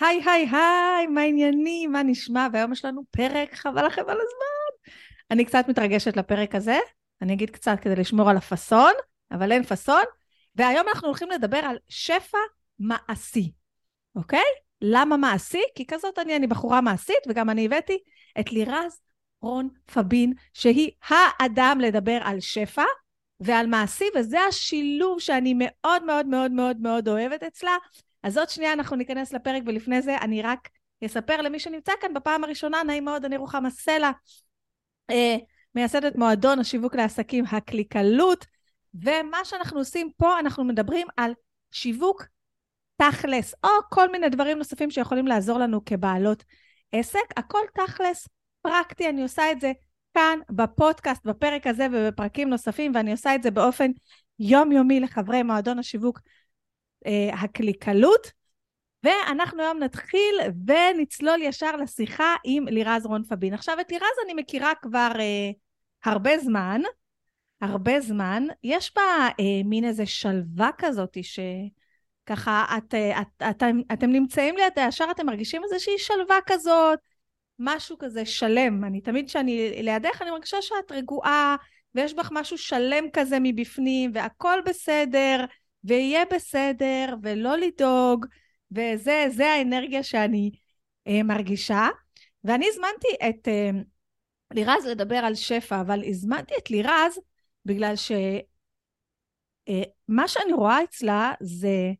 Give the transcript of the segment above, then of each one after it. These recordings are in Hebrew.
היי, היי, היי, מה העניינים? מה נשמע? והיום יש לנו פרק, חבל לכם על הזמן. אני קצת מתרגשת לפרק הזה, אני אגיד קצת כדי לשמור על הפאסון, אבל אין פאסון. והיום אנחנו הולכים לדבר על שפע מעשי, אוקיי? למה מעשי? כי כזאת אני, אני בחורה מעשית, וגם אני הבאתי את לירז רון פבין, שהיא האדם לדבר על שפע ועל מעשי, וזה השילוב שאני מאוד מאוד מאוד מאוד מאוד אוהבת אצלה. אז עוד שנייה אנחנו ניכנס לפרק, ולפני זה אני רק אספר למי שנמצא כאן בפעם הראשונה, נעים מאוד, אני רוחמה סלע, אה, מייסדת מועדון השיווק לעסקים הקליקלות, ומה שאנחנו עושים פה, אנחנו מדברים על שיווק תכלס, או כל מיני דברים נוספים שיכולים לעזור לנו כבעלות עסק, הכל תכלס, פרקטי, אני עושה את זה כאן בפודקאסט, בפרק הזה ובפרקים נוספים, ואני עושה את זה באופן יומיומי לחברי מועדון השיווק הקליקלות. ואנחנו היום נתחיל ונצלול ישר לשיחה עם לירז רון פבין. עכשיו, את לירז אני מכירה כבר אה, הרבה זמן, הרבה זמן. יש בה אה, מין איזה שלווה כזאת שככה, את, אה, את, את, אתם, נמצאים לידה, ישר אתם מרגישים איזושהי שלווה כזאת, משהו כזה שלם. אני תמיד כשאני לידך, אני מרגישה שאת רגועה, ויש בך משהו שלם כזה מבפנים, והכל בסדר. ויהיה בסדר, ולא לדאוג, וזה האנרגיה שאני אה, מרגישה. ואני הזמנתי את אה, לירז לדבר על שפע, אבל הזמנתי את לירז בגלל שמה אה, שאני רואה אצלה זה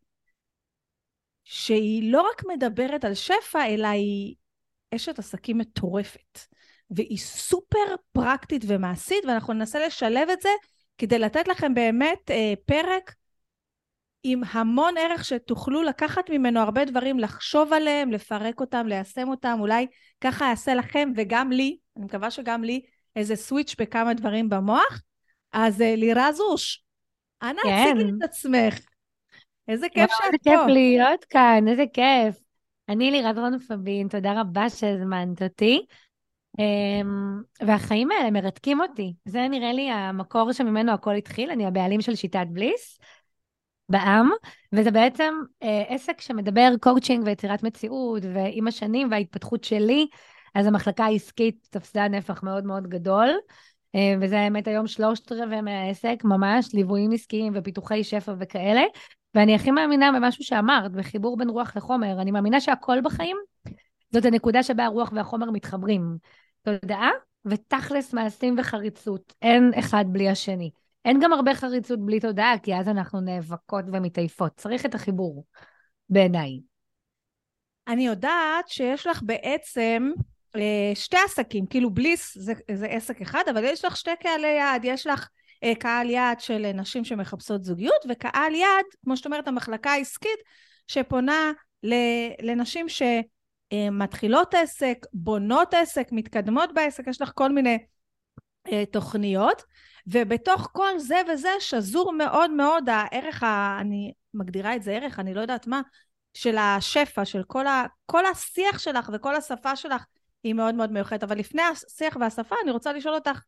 שהיא לא רק מדברת על שפע, אלא היא אשת עסקים מטורפת. והיא סופר פרקטית ומעשית, ואנחנו ננסה לשלב את זה כדי לתת לכם באמת אה, פרק עם המון ערך שתוכלו לקחת ממנו הרבה דברים, לחשוב עליהם, לפרק אותם, ליישם אותם, אולי ככה יעשה לכם וגם לי, אני מקווה שגם לי, איזה סוויץ' בכמה דברים במוח. אז אה, לירה זוש, אנא כן. הציגי את עצמך. איזה כיף שאת פה. איזה כיף להיות כאן, איזה כיף. אני לירז רון פבין, תודה רבה שהזמנת אותי. אמ, והחיים האלה מרתקים אותי. זה נראה לי המקור שממנו הכל התחיל, אני הבעלים של שיטת Bliss. בעם, וזה בעצם אה, עסק שמדבר קואוצ'ינג ויצירת מציאות, ועם השנים וההתפתחות שלי, אז המחלקה העסקית תפסה נפח מאוד מאוד גדול, אה, וזה האמת היום שלושת רבעי מהעסק, ממש, ליוויים עסקיים ופיתוחי שפע וכאלה, ואני הכי מאמינה במשהו שאמרת, בחיבור בין רוח לחומר. אני מאמינה שהכל בחיים, זאת הנקודה שבה הרוח והחומר מתחברים. תודעה ותכלס מעשים וחריצות, אין אחד בלי השני. אין גם הרבה חריצות בלי תודעה, כי אז אנחנו נאבקות ומתעייפות. צריך את החיבור, בעיניי. אני יודעת שיש לך בעצם אה, שתי עסקים, כאילו בליס זה, זה עסק אחד, אבל יש לך שתי קהלי יעד, יש לך אה, קהל יעד של נשים שמחפשות זוגיות, וקהל יעד, כמו שאת אומרת, המחלקה העסקית, שפונה לנשים שמתחילות עסק, בונות עסק, מתקדמות בעסק, יש לך כל מיני אה, תוכניות. ובתוך כל זה וזה שזור מאוד מאוד הערך, ה... אני מגדירה את זה ערך, אני לא יודעת מה, של השפע, של כל, ה... כל השיח שלך וכל השפה שלך היא מאוד מאוד מיוחדת. אבל לפני השיח והשפה אני רוצה לשאול אותך,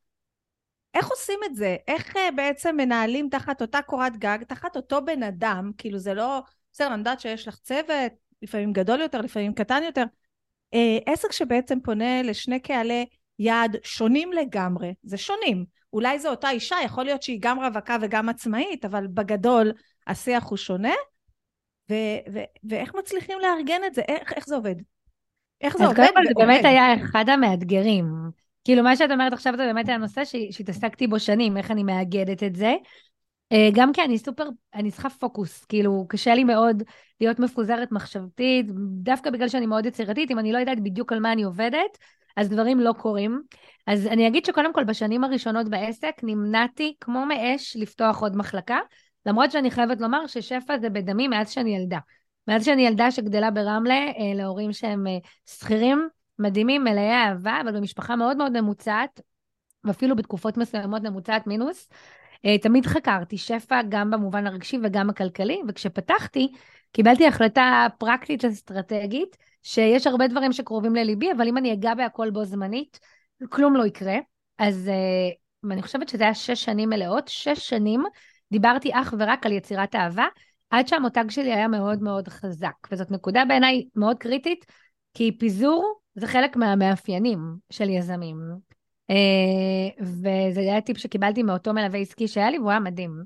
איך עושים את זה? איך uh, בעצם מנהלים תחת אותה קורת גג, תחת אותו בן אדם, כאילו זה לא, בסדר, אני יודעת שיש לך צוות, לפעמים גדול יותר, לפעמים קטן יותר, uh, עסק שבעצם פונה לשני קהלי יעד שונים לגמרי, זה שונים. אולי זו אותה אישה, יכול להיות שהיא גם רווקה וגם עצמאית, אבל בגדול השיח הוא שונה. ו- ו- ואיך מצליחים לארגן את זה? איך, איך זה עובד? איך זה עובד? אז קודם כל זה באמת היה אחד המאתגרים. כאילו, מה שאת אומרת עכשיו זה באמת היה נושא שהתעסקתי בו שנים, איך אני מאגדת את זה. אה, גם כי אני סופר, אני צריכה פוקוס, כאילו, קשה לי מאוד להיות מפוזרת מחשבתית, דווקא בגלל שאני מאוד יצירתית, אם אני לא יודעת בדיוק על מה אני עובדת, אז דברים לא קורים. אז אני אגיד שקודם כל, בשנים הראשונות בעסק נמנעתי כמו מאש לפתוח עוד מחלקה, למרות שאני חייבת לומר ששפע זה בדמי מאז שאני ילדה. מאז שאני ילדה שגדלה ברמלה, אה, להורים שהם אה, שכירים, מדהימים, מלאי אהבה, אבל במשפחה מאוד מאוד ממוצעת, ואפילו בתקופות מסוימות ממוצעת מינוס. אה, תמיד חקרתי שפע גם במובן הרגשי וגם הכלכלי, וכשפתחתי, קיבלתי החלטה פרקטית אסטרטגית, שיש הרבה דברים שקרובים לליבי, אבל אם אני אגע בהכל בו זמנית, כלום לא יקרה. אז uh, אני חושבת שזה היה שש שנים מלאות, שש שנים דיברתי אך ורק על יצירת אהבה, עד שהמותג שלי היה מאוד מאוד חזק, וזאת נקודה בעיניי מאוד קריטית, כי פיזור זה חלק מהמאפיינים של יזמים. אה, וזה היה טיפ שקיבלתי מאותו מלווה עסקי שהיה לי, והוא היה מדהים,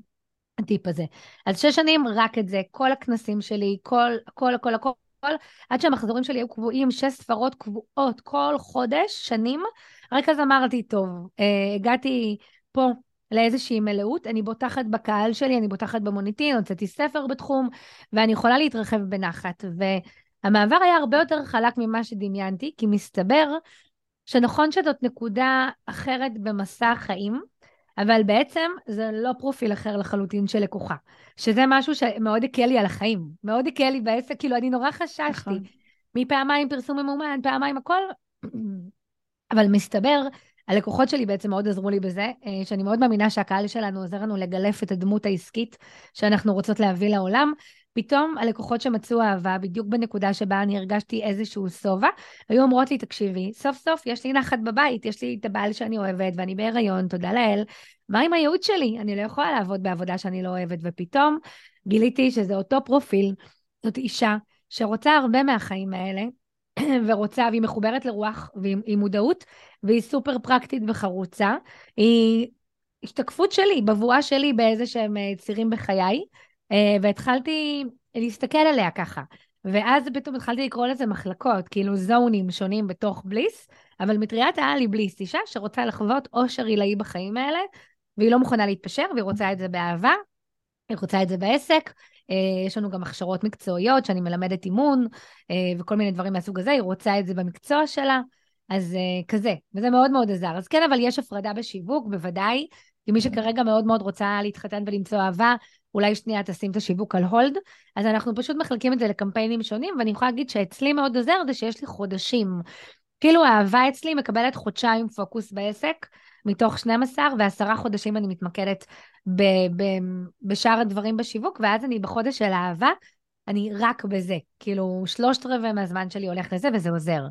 הטיפ הזה. אז שש שנים, רק את זה, כל הכנסים שלי, כל, הכל, הכל, הכל, עד שהמחזורים שלי היו קבועים, שש ספרות קבועות כל חודש, שנים, רק אז אמרתי, טוב, אה, הגעתי פה לאיזושהי מלאות, אני בוטחת בקהל שלי, אני בוטחת במוניטין, הוצאתי ספר בתחום, ואני יכולה להתרחב בנחת. והמעבר היה הרבה יותר חלק ממה שדמיינתי, כי מסתבר שנכון שזאת נקודה אחרת במסע החיים, אבל בעצם זה לא פרופיל אחר לחלוטין של לקוחה, שזה משהו שמאוד הקל לי על החיים, מאוד הקל לי בעסק, כאילו אני נורא חששתי, נכון. מפעמיים פרסום ממומן, פעמיים הכל, אבל מסתבר, הלקוחות שלי בעצם מאוד עזרו לי בזה, אה, שאני מאוד מאמינה שהקהל שלנו עוזר לנו לגלף את הדמות העסקית שאנחנו רוצות להביא לעולם, פתאום הלקוחות שמצאו אהבה, בדיוק בנקודה שבה אני הרגשתי איזשהו שובע, היו אומרות לי, תקשיבי, סוף סוף יש לי נחת בבית, יש לי את הבעל שאני אוהבת ואני בהיריון, תודה לאל. מה עם הייעוד שלי? אני לא יכולה לעבוד בעבודה שאני לא אוהבת, ופתאום גיליתי שזה אותו פרופיל, זאת אישה שרוצה הרבה מהחיים האלה, ורוצה, והיא מחוברת לרוח, והיא מודעות, והיא סופר פרקטית וחרוצה. היא השתקפות שלי, בבואה שלי באיזה שהם אה, צירים בחיי. אה, והתחלתי להסתכל עליה ככה. ואז פתאום התחלתי לקרוא לזה מחלקות, כאילו זונים שונים בתוך בליס, אבל מטריית העל היא בליס, אישה שרוצה לחוות אושר עילאי בחיים האלה, והיא לא מוכנה להתפשר, והיא רוצה את זה באהבה, היא רוצה את זה בעסק. אה, יש לנו גם הכשרות מקצועיות, שאני מלמדת אימון, אה, וכל מיני דברים מהסוג הזה, היא רוצה את זה במקצוע שלה, אז כזה, וזה מאוד מאוד עזר. אז כן, אבל יש הפרדה בשיווק, בוודאי, כי מי שכרגע מאוד מאוד רוצה להתחתן ולמצוא אהבה, אולי שנייה תשים את השיווק על הולד, אז אנחנו פשוט מחלקים את זה לקמפיינים שונים, ואני יכולה להגיד שאצלי מאוד עוזר זה שיש לי חודשים. כאילו האהבה אצלי מקבלת חודשיים פוקוס בעסק, מתוך 12, ועשרה חודשים אני מתמקדת ב- ב- בשאר הדברים בשיווק, ואז אני בחודש של אהבה, אני רק בזה. כאילו, שלושת רבעי מהזמן שלי הולך לזה, וזה עוזר.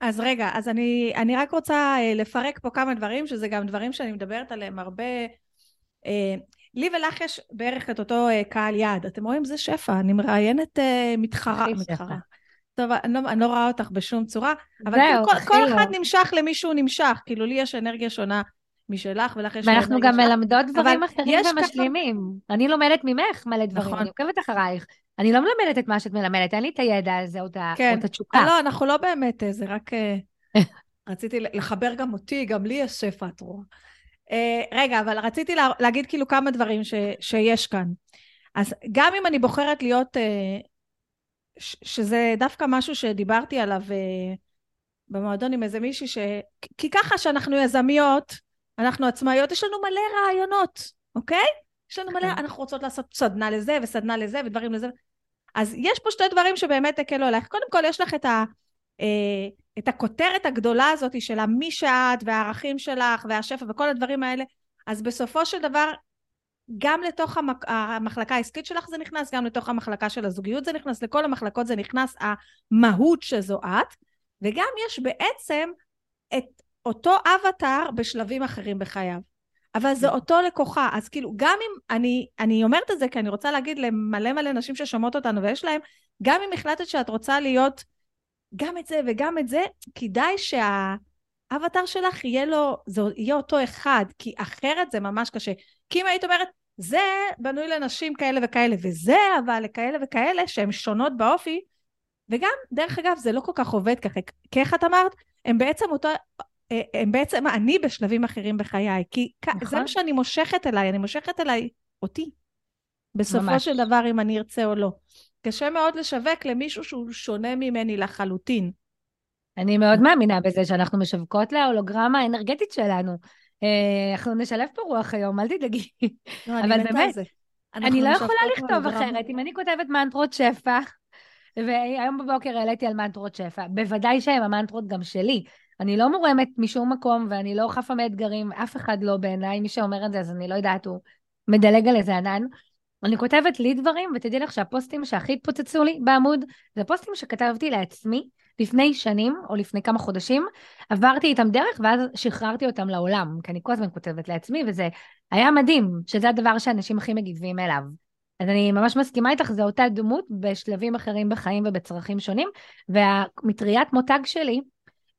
אז רגע, אז אני, אני רק רוצה אה, לפרק פה כמה דברים, שזה גם דברים שאני מדברת עליהם הרבה. אה, לי ולך יש בערך את אותו uh, קהל יעד. אתם רואים? זה שפע. אני מראיינת uh, מתחרה. מתחרה. טוב, אני לא, אני לא רואה אותך בשום צורה, אבל כאילו כל, כל אחד. נמשך למישהו נמשך. כאילו, לי יש אנרגיה שונה משלך, ולך יש אנרגיה שונה. ואנחנו גם מלמדות דברים אחרים ומשלימים. כמה... אני לומדת ממך מלא דברים, נכון. אני עוקבת אחרייך. אני לא מלמדת את מה שאת מלמדת, אין לי את הידע הזה או כן. את התשוקה. לא, אנחנו לא באמת, זה רק... רציתי לחבר גם אותי, גם לי יש שפע, את רואה. Uh, רגע, אבל רציתי לה, להגיד כאילו כמה דברים ש, שיש כאן. אז גם אם אני בוחרת להיות, uh, ש, שזה דווקא משהו שדיברתי עליו uh, במועדון עם איזה מישהי, ש... כי ככה שאנחנו יזמיות, אנחנו עצמאיות, יש לנו מלא רעיונות, אוקיי? יש לנו מלא, אנחנו רוצות לעשות סדנה לזה וסדנה לזה ודברים לזה. אז יש פה שתי דברים שבאמת הקלו עלייך. קודם כל, יש לך את ה... את הכותרת הגדולה הזאת של המי שאת והערכים שלך והשפע וכל הדברים האלה, אז בסופו של דבר גם לתוך המק... המחלקה העסקית שלך זה נכנס, גם לתוך המחלקה של הזוגיות זה נכנס, לכל המחלקות זה נכנס המהות שזו את, וגם יש בעצם את אותו אבטאר בשלבים אחרים בחייו. אבל זה אותו לקוחה, אז כאילו גם אם, אני, אני אומרת את זה כי אני רוצה להגיד למלא מלא נשים ששומעות אותנו ויש להם, גם אם החלטת שאת רוצה להיות גם את זה וגם את זה, כדאי שהאבטר שלך יהיה לו, זה יהיה אותו אחד, כי אחרת זה ממש קשה. כי אם היית אומרת, זה בנוי לנשים כאלה וכאלה, וזה אבל לכאלה וכאלה שהן שונות באופי, וגם, דרך אגב, זה לא כל כך עובד ככה, כי איך את אמרת? הם בעצם אותו, הם בעצם אני בשלבים אחרים בחיי, כי נכון. זה מה שאני מושכת אליי, אני מושכת אליי אותי. בסופו ממש. של דבר, אם אני ארצה או לא. קשה מאוד לשווק למישהו שהוא שונה ממני לחלוטין. אני מאוד מאמינה בזה שאנחנו משווקות להולוגרמה האנרגטית שלנו. אה, אנחנו נשלב פה רוח היום, אל תדאגי. לא, אבל באמת, אני לא יכולה לכתוב אחרת. אם אני כותבת מנטרות שפע, והיום בבוקר העליתי על מנטרות שפע, בוודאי שהן המנטרות גם שלי. אני לא מורמת משום מקום ואני לא חפה מאתגרים, אף אחד לא בעיניי, מי שאומר את זה, אז אני לא יודעת, הוא מדלג על איזה ענן. אני כותבת לי דברים, ותדעי לך שהפוסטים שהכי התפוצצו לי בעמוד, זה פוסטים שכתבתי לעצמי לפני שנים, או לפני כמה חודשים, עברתי איתם דרך, ואז שחררתי אותם לעולם, כי אני כל הזמן כותבת לעצמי, וזה היה מדהים, שזה הדבר שאנשים הכי מגיבים אליו. אז אני ממש מסכימה איתך, זו אותה דמות בשלבים אחרים בחיים ובצרכים שונים, והמטריית מותג שלי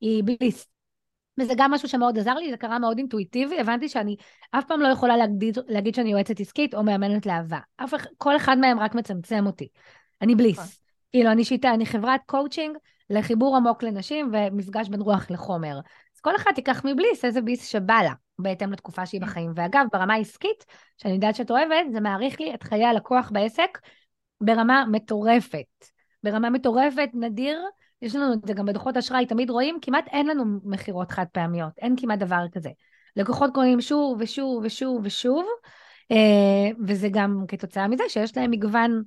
היא בליס. וזה גם משהו שמאוד עזר לי, זה קרה מאוד אינטואיטיבי, הבנתי שאני אף פעם לא יכולה להגיד, להגיד שאני יועצת עסקית או מאמנת לאהבה. אף, כל אחד מהם רק מצמצם אותי. אני בליס. נכון. כאילו, אני שיטה, אני חברת קואוצ'ינג לחיבור עמוק לנשים ומפגש בין רוח לחומר. אז כל אחד תיקח מ Bliss איזה ביס שבא לה, בהתאם לתקופה שהיא בחיים. ואגב, ברמה העסקית, שאני יודעת שאת אוהבת, זה מעריך לי את חיי הלקוח בעסק ברמה מטורפת. ברמה מטורפת, נדיר, יש לנו את זה גם בדוחות אשראי, תמיד רואים, כמעט אין לנו מכירות חד פעמיות, אין כמעט דבר כזה. לקוחות קונים שוב ושוב ושוב ושוב, אה, וזה גם כתוצאה מזה שיש להם מגוון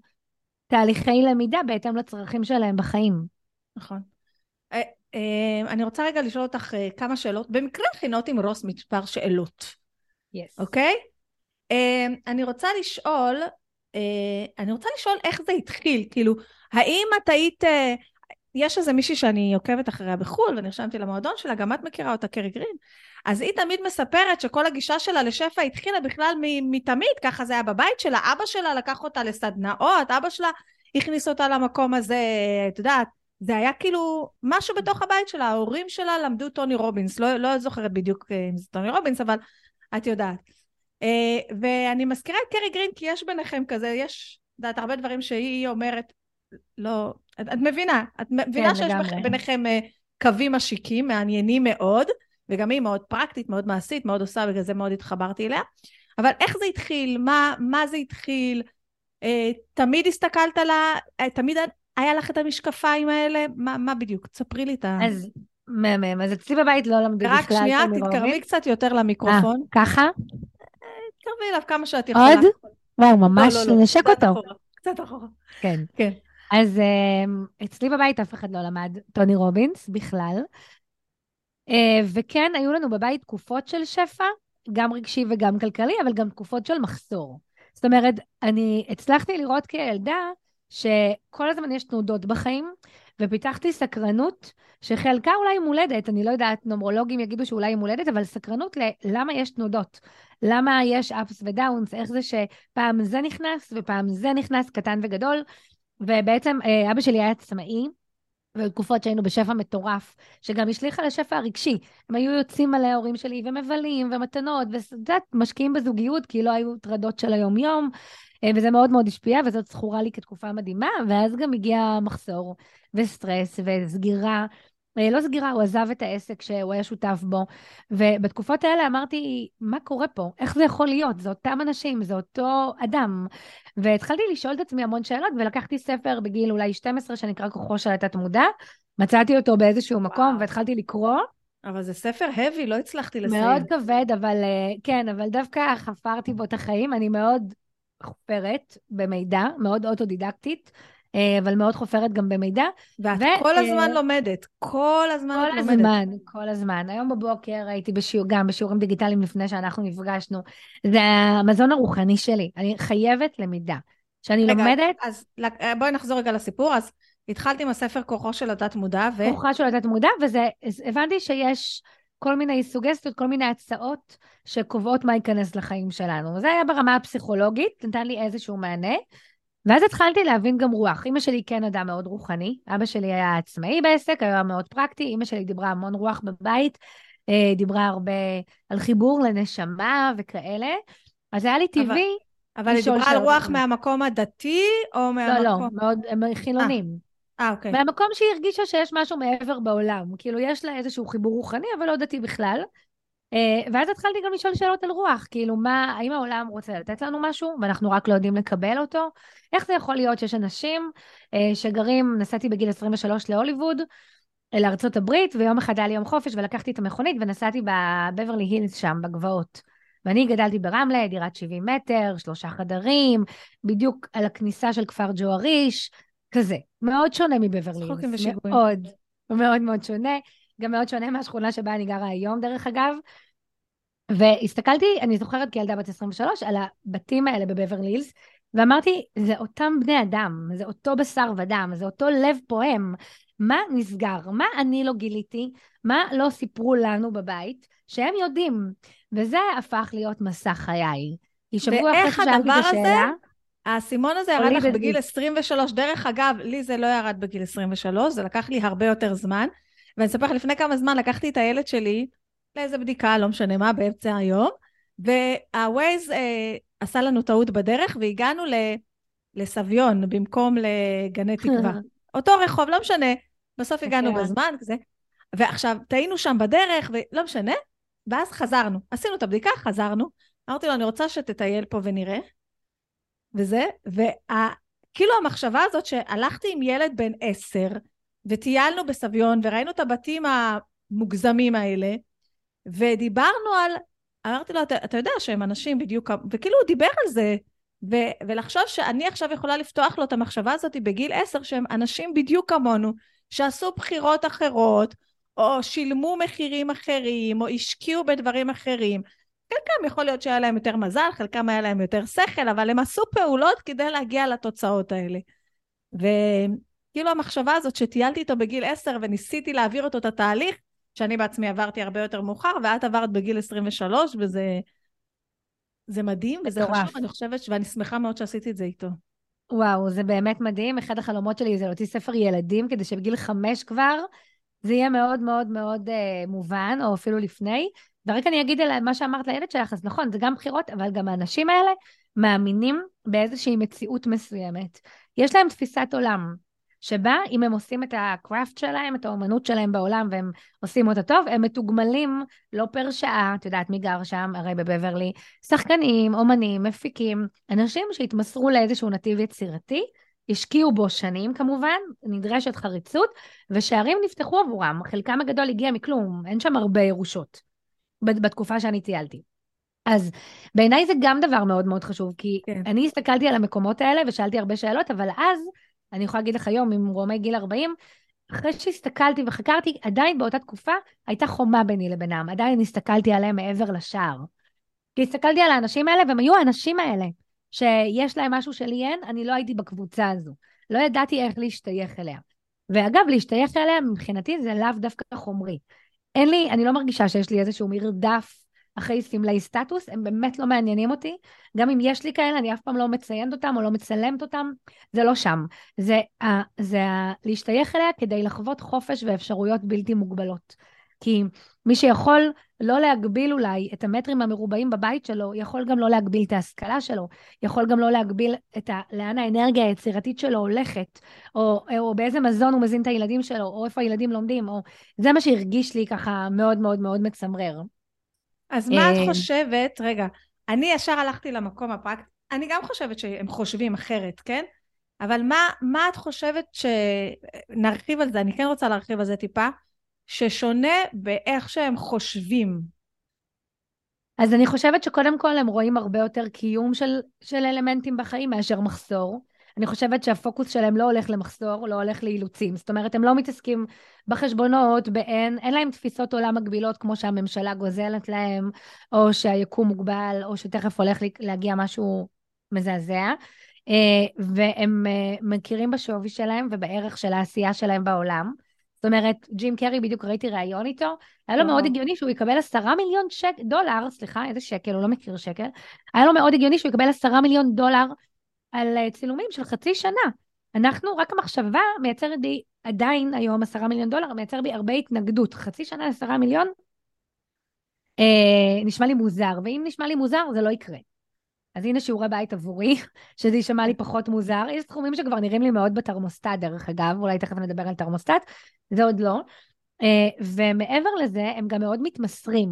תהליכי למידה בהתאם לצרכים שלהם בחיים. נכון. אה, אה, אני רוצה רגע לשאול אותך כמה שאלות. במקרה הכינות עם רוס מספר שאלות. Yes. אוקיי? אני רוצה לשאול, אני רוצה לשאול איך זה התחיל. כאילו, האם את היית... יש איזה מישהי שאני עוקבת אחריה בחו"ל, ונרשמתי למועדון שלה, גם את מכירה אותה, קרי גרין. אז היא תמיד מספרת שכל הגישה שלה לשפע התחילה בכלל מתמיד, ככה זה היה בבית שלה, אבא שלה לקח אותה לסדנאות, אבא שלה הכניס אותה למקום הזה, את יודעת, זה היה כאילו משהו בתוך הבית שלה, ההורים שלה למדו טוני רובינס, לא, לא זוכרת בדיוק אה, אם זה טוני רובינס, אבל את יודעת. אה, ואני מזכירה את קרי גרין כי יש ביניכם כזה, יש, את יודעת, הרבה דברים שהיא אומרת, לא, את, את מבינה, את מבינה כן, שיש לגמרי. ביניכם אה, קווים משיקים, מעניינים מאוד, וגם היא מאוד פרקטית, מאוד מעשית, מאוד עושה, בגלל זה מאוד התחברתי אליה. אבל איך זה התחיל? מה, מה זה התחיל? אה, תמיד הסתכלת על ה... אה, תמיד היה לך את המשקפיים האלה? מה, מה בדיוק? תספרי לי את ה... אז מהמם. אז אצלי בבית לא למדו בכלל. רק שנייה, תתקרבי קצת יותר למיקרופון. 아, ככה? תתקרבי אליו כמה שאת יכולה. עוד? וואו, ממש לא, לא, לא. נשק אותו. אחורה, קצת אחורה. כן. כן. אז אמ, אצלי בבית אף אחד לא למד טוני רובינס בכלל. אה, וכן, היו לנו בבית תקופות של שפע, גם רגשי וגם כלכלי, אבל גם תקופות של מחסור. זאת אומרת, אני הצלחתי לראות כילדה שכל הזמן יש תנודות בחיים, ופיתחתי סקרנות, שחלקה אולי מולדת, אני לא יודעת, נומרולוגים יגידו שאולי היא מולדת, אבל סקרנות ללמה יש תנודות. למה יש אפס ודאונס, איך זה שפעם זה נכנס ופעם זה נכנס, קטן וגדול, ובעצם אה, אבא שלי היה עצמאי, בתקופות שהיינו בשפע מטורף, שגם השליך על השפע הרגשי. הם היו יוצאים מלא ההורים שלי ומבלים ומתנות, ואת משקיעים בזוגיות, כי לא היו טרדות של היום-יום, אה, וזה מאוד מאוד השפיע, וזאת זכורה לי כתקופה מדהימה, ואז גם הגיע מחסור וסטרס וסגירה לא סגירה, הוא עזב את העסק שהוא היה שותף בו, ובתקופות האלה אמרתי, מה קורה פה? איך זה יכול להיות? זה אותם אנשים, זה אותו אדם. והתחלתי לשאול את עצמי המון שאלות, ולקחתי ספר בגיל אולי 12 שנקרא כוחו של התת-מודע, מצאתי אותו באיזשהו וואו. מקום והתחלתי לקרוא. אבל זה ספר heavy, לא הצלחתי לסיים. מאוד כבד, אבל אה, כן, אבל דווקא חפרתי בו את החיים, אני מאוד חופרת במידע, מאוד אוטודידקטית. אה, אבל מאוד חופרת גם במידע. ואת ו- כל הזמן uh, לומדת, כל הזמן כל את לומדת. כל הזמן, כל הזמן. היום בבוקר הייתי בשיעור, גם בשיעורים דיגיטליים לפני שאנחנו נפגשנו. זה המזון הרוחני שלי, אני חייבת למידה. שאני רגע, לומדת... אז אה, בואי נחזור רגע לסיפור. אז התחלתי עם הספר כוחו של התת מודע, ו... כוחה של התת מודע, וזה, הבנתי שיש כל מיני סוגסטיות, כל מיני הצעות שקובעות מה ייכנס לחיים שלנו. זה היה ברמה הפסיכולוגית, נתן לי איזשהו מענה. ואז התחלתי להבין גם רוח. אימא שלי כן אדם מאוד רוחני, אבא שלי היה עצמאי בעסק, היה מאוד פרקטי, אימא שלי דיברה המון רוח בבית, אה, דיברה הרבה על חיבור לנשמה וכאלה, אז היה לי טבעי אבל היא דיברה על רוח מהמקום הדתי, או מהמקום... לא, לא, מאוד, הם חילונים. אה, אוקיי. מהמקום שהיא הרגישה שיש משהו מעבר בעולם. כאילו, יש לה איזשהו חיבור רוחני, אבל לא דתי בכלל. אה, ואז התחלתי גם לשאול שאלות על רוח, כאילו, מה, האם העולם רוצה לתת לנו משהו, ואנחנו רק לא יודעים לקבל אותו? איך זה יכול להיות שיש אנשים אה, שגרים, נסעתי בגיל 23 להוליווד, אה, לארצות הברית, ויום אחד היה לי יום חופש, ולקחתי את המכונית ונסעתי בבברלי הילס שם, בגבעות. ואני גדלתי ברמלה, דירת 70 מטר, שלושה חדרים, בדיוק על הכניסה של כפר ג'ואריש, כזה. מאוד שונה מבברלי הילס. מאוד, מאוד מאוד שונה. גם מאוד שונה מהשכונה שבה אני גרה היום, דרך אגב. והסתכלתי, אני זוכרת כילדה בת 23, על הבתים האלה בבברלי הילס, ואמרתי, זה אותם בני אדם, זה אותו בשר ודם, זה אותו לב פועם. מה נסגר? מה אני לא גיליתי? מה לא סיפרו לנו בבית? שהם יודעים. וזה הפך להיות מסע חיי. כי שבוע אחרי ששאלתי את השאלה... האסימון הזה ירד לך בגיל 23. דרך אגב, לי זה לא ירד בגיל 23, זה לקח לי הרבה יותר זמן. ואני אספר לך, לפני כמה זמן לקחתי את הילד שלי לאיזה בדיקה, לא משנה מה, באמצע היום, והווייז אה, עשה לנו טעות בדרך, והגענו ל, לסביון במקום לגני תקווה. אותו רחוב, לא משנה, בסוף הגענו. בזמן, כזה. ועכשיו, טעינו שם בדרך, ולא משנה, ואז חזרנו. עשינו את הבדיקה, חזרנו. אמרתי לו, אני רוצה שתטייל פה ונראה. וזה, וכאילו המחשבה הזאת שהלכתי עם ילד בן עשר, וטיילנו בסביון, וראינו את הבתים המוגזמים האלה, ודיברנו על, אמרתי לו, אתה, אתה יודע שהם אנשים בדיוק, וכאילו הוא דיבר על זה, ו, ולחשוב שאני עכשיו יכולה לפתוח לו את המחשבה הזאת בגיל עשר, שהם אנשים בדיוק כמונו, שעשו בחירות אחרות, או שילמו מחירים אחרים, או השקיעו בדברים אחרים. חלקם יכול להיות שהיה להם יותר מזל, חלקם היה להם יותר שכל, אבל הם עשו פעולות כדי להגיע לתוצאות האלה. וכאילו המחשבה הזאת שטיילתי איתו בגיל עשר וניסיתי להעביר אותו את התהליך, שאני בעצמי עברתי הרבה יותר מאוחר, ואת עברת בגיל 23, וזה זה מדהים, וזה חשוב, אני חושבת, ואני שמחה מאוד שעשיתי את זה איתו. וואו, זה באמת מדהים. אחד החלומות שלי זה להוציא ספר ילדים, כדי שבגיל חמש כבר זה יהיה מאוד מאוד מאוד אה, מובן, או אפילו לפני. ורק אני אגיד על מה שאמרת לילד שלך, אז נכון, זה גם בחירות, אבל גם האנשים האלה מאמינים באיזושהי מציאות מסוימת. יש להם תפיסת עולם. שבה אם הם עושים את הקראפט שלהם, את האומנות שלהם בעולם, והם עושים אותה טוב, הם מתוגמלים לא פר שעה, את יודעת מי גר שם, הרי בבברלי, שחקנים, אומנים, מפיקים, אנשים שהתמסרו לאיזשהו נתיב יצירתי, השקיעו בו שנים כמובן, נדרשת חריצות, ושערים נפתחו עבורם, חלקם הגדול הגיע מכלום, אין שם הרבה ירושות בתקופה שאני טיילתי. אז בעיניי זה גם דבר מאוד מאוד חשוב, כי כן. אני הסתכלתי על המקומות האלה ושאלתי הרבה שאלות, אבל אז אני יכולה להגיד לך היום, עם רומי גיל 40, אחרי שהסתכלתי וחקרתי, עדיין באותה תקופה הייתה חומה ביני לבינם, עדיין הסתכלתי עליהם מעבר לשער. כי הסתכלתי על האנשים האלה, והם היו האנשים האלה, שיש להם משהו שלי אין, אני לא הייתי בקבוצה הזו. לא ידעתי איך להשתייך אליה. ואגב, להשתייך אליה מבחינתי זה לאו דווקא חומרי. אין לי, אני לא מרגישה שיש לי איזשהו מרדף אחרי סמלי סטטוס, הם באמת לא מעניינים אותי. גם אם יש לי כאלה, אני אף פעם לא מציינת אותם או לא מצלמת אותם, זה לא שם. זה, uh, זה uh, להשתייך אליה כדי לחוות חופש ואפשרויות בלתי מוגבלות. כי מי שיכול לא להגביל אולי את המטרים המרובעים בבית שלו, יכול גם לא להגביל את ההשכלה שלו, יכול גם לא להגביל את ה... לאן האנרגיה היצירתית שלו הולכת, או, או באיזה מזון הוא מזין את הילדים שלו, או איפה הילדים לומדים, או... זה מה שהרגיש לי ככה מאוד מאוד מאוד מצמרר. אז מה את אה, חושבת, רגע, אני ישר הלכתי למקום הפרקטי, אני גם חושבת שהם חושבים אחרת, כן? אבל מה, מה את חושבת ש... נרחיב על זה, אני כן רוצה להרחיב על זה טיפה, ששונה באיך שהם חושבים. אז אני חושבת שקודם כל הם רואים הרבה יותר קיום של, של אלמנטים בחיים מאשר מחסור. אני חושבת שהפוקוס שלהם לא הולך למחסור, לא הולך לאילוצים. זאת אומרת, הם לא מתעסקים בחשבונות, באין, אין להם תפיסות עולם מגבילות כמו שהממשלה גוזלת להם, או שהיקום מוגבל, או שתכף הולך להגיע משהו מזעזע. אה, והם אה, מכירים בשווי שלהם ובערך של העשייה שלהם בעולם. זאת אומרת, ג'ים קרי, בדיוק ראיתי ראיון איתו, היה לו מאוד הגיוני שהוא יקבל עשרה מיליון שק, דולר, סליחה, איזה שקל, הוא לא מכיר שקל, היה לו מאוד הגיוני שהוא יקבל עשרה מיליון דולר על אה, צילומים של חצי שנה. אנחנו, רק המחשבה מייצרת בי, עדיין היום עשרה מיליון דולר, מייצר בי הרבה התנגדות. חצי שנה עשרה מיליון, אה, נשמע לי מוזר, ואם נשמע לי מוזר, זה לא יקרה. אז הנה שיעורי בית עבורי, שזה יישמע לי פחות מוזר. יש סכומים שכבר נראים לי מאוד בתרמוסטט, דרך אגב, אולי תכף נדבר על תרמוסטט, זה עוד לא. אה, ומעבר לזה, הם גם מאוד מתמסרים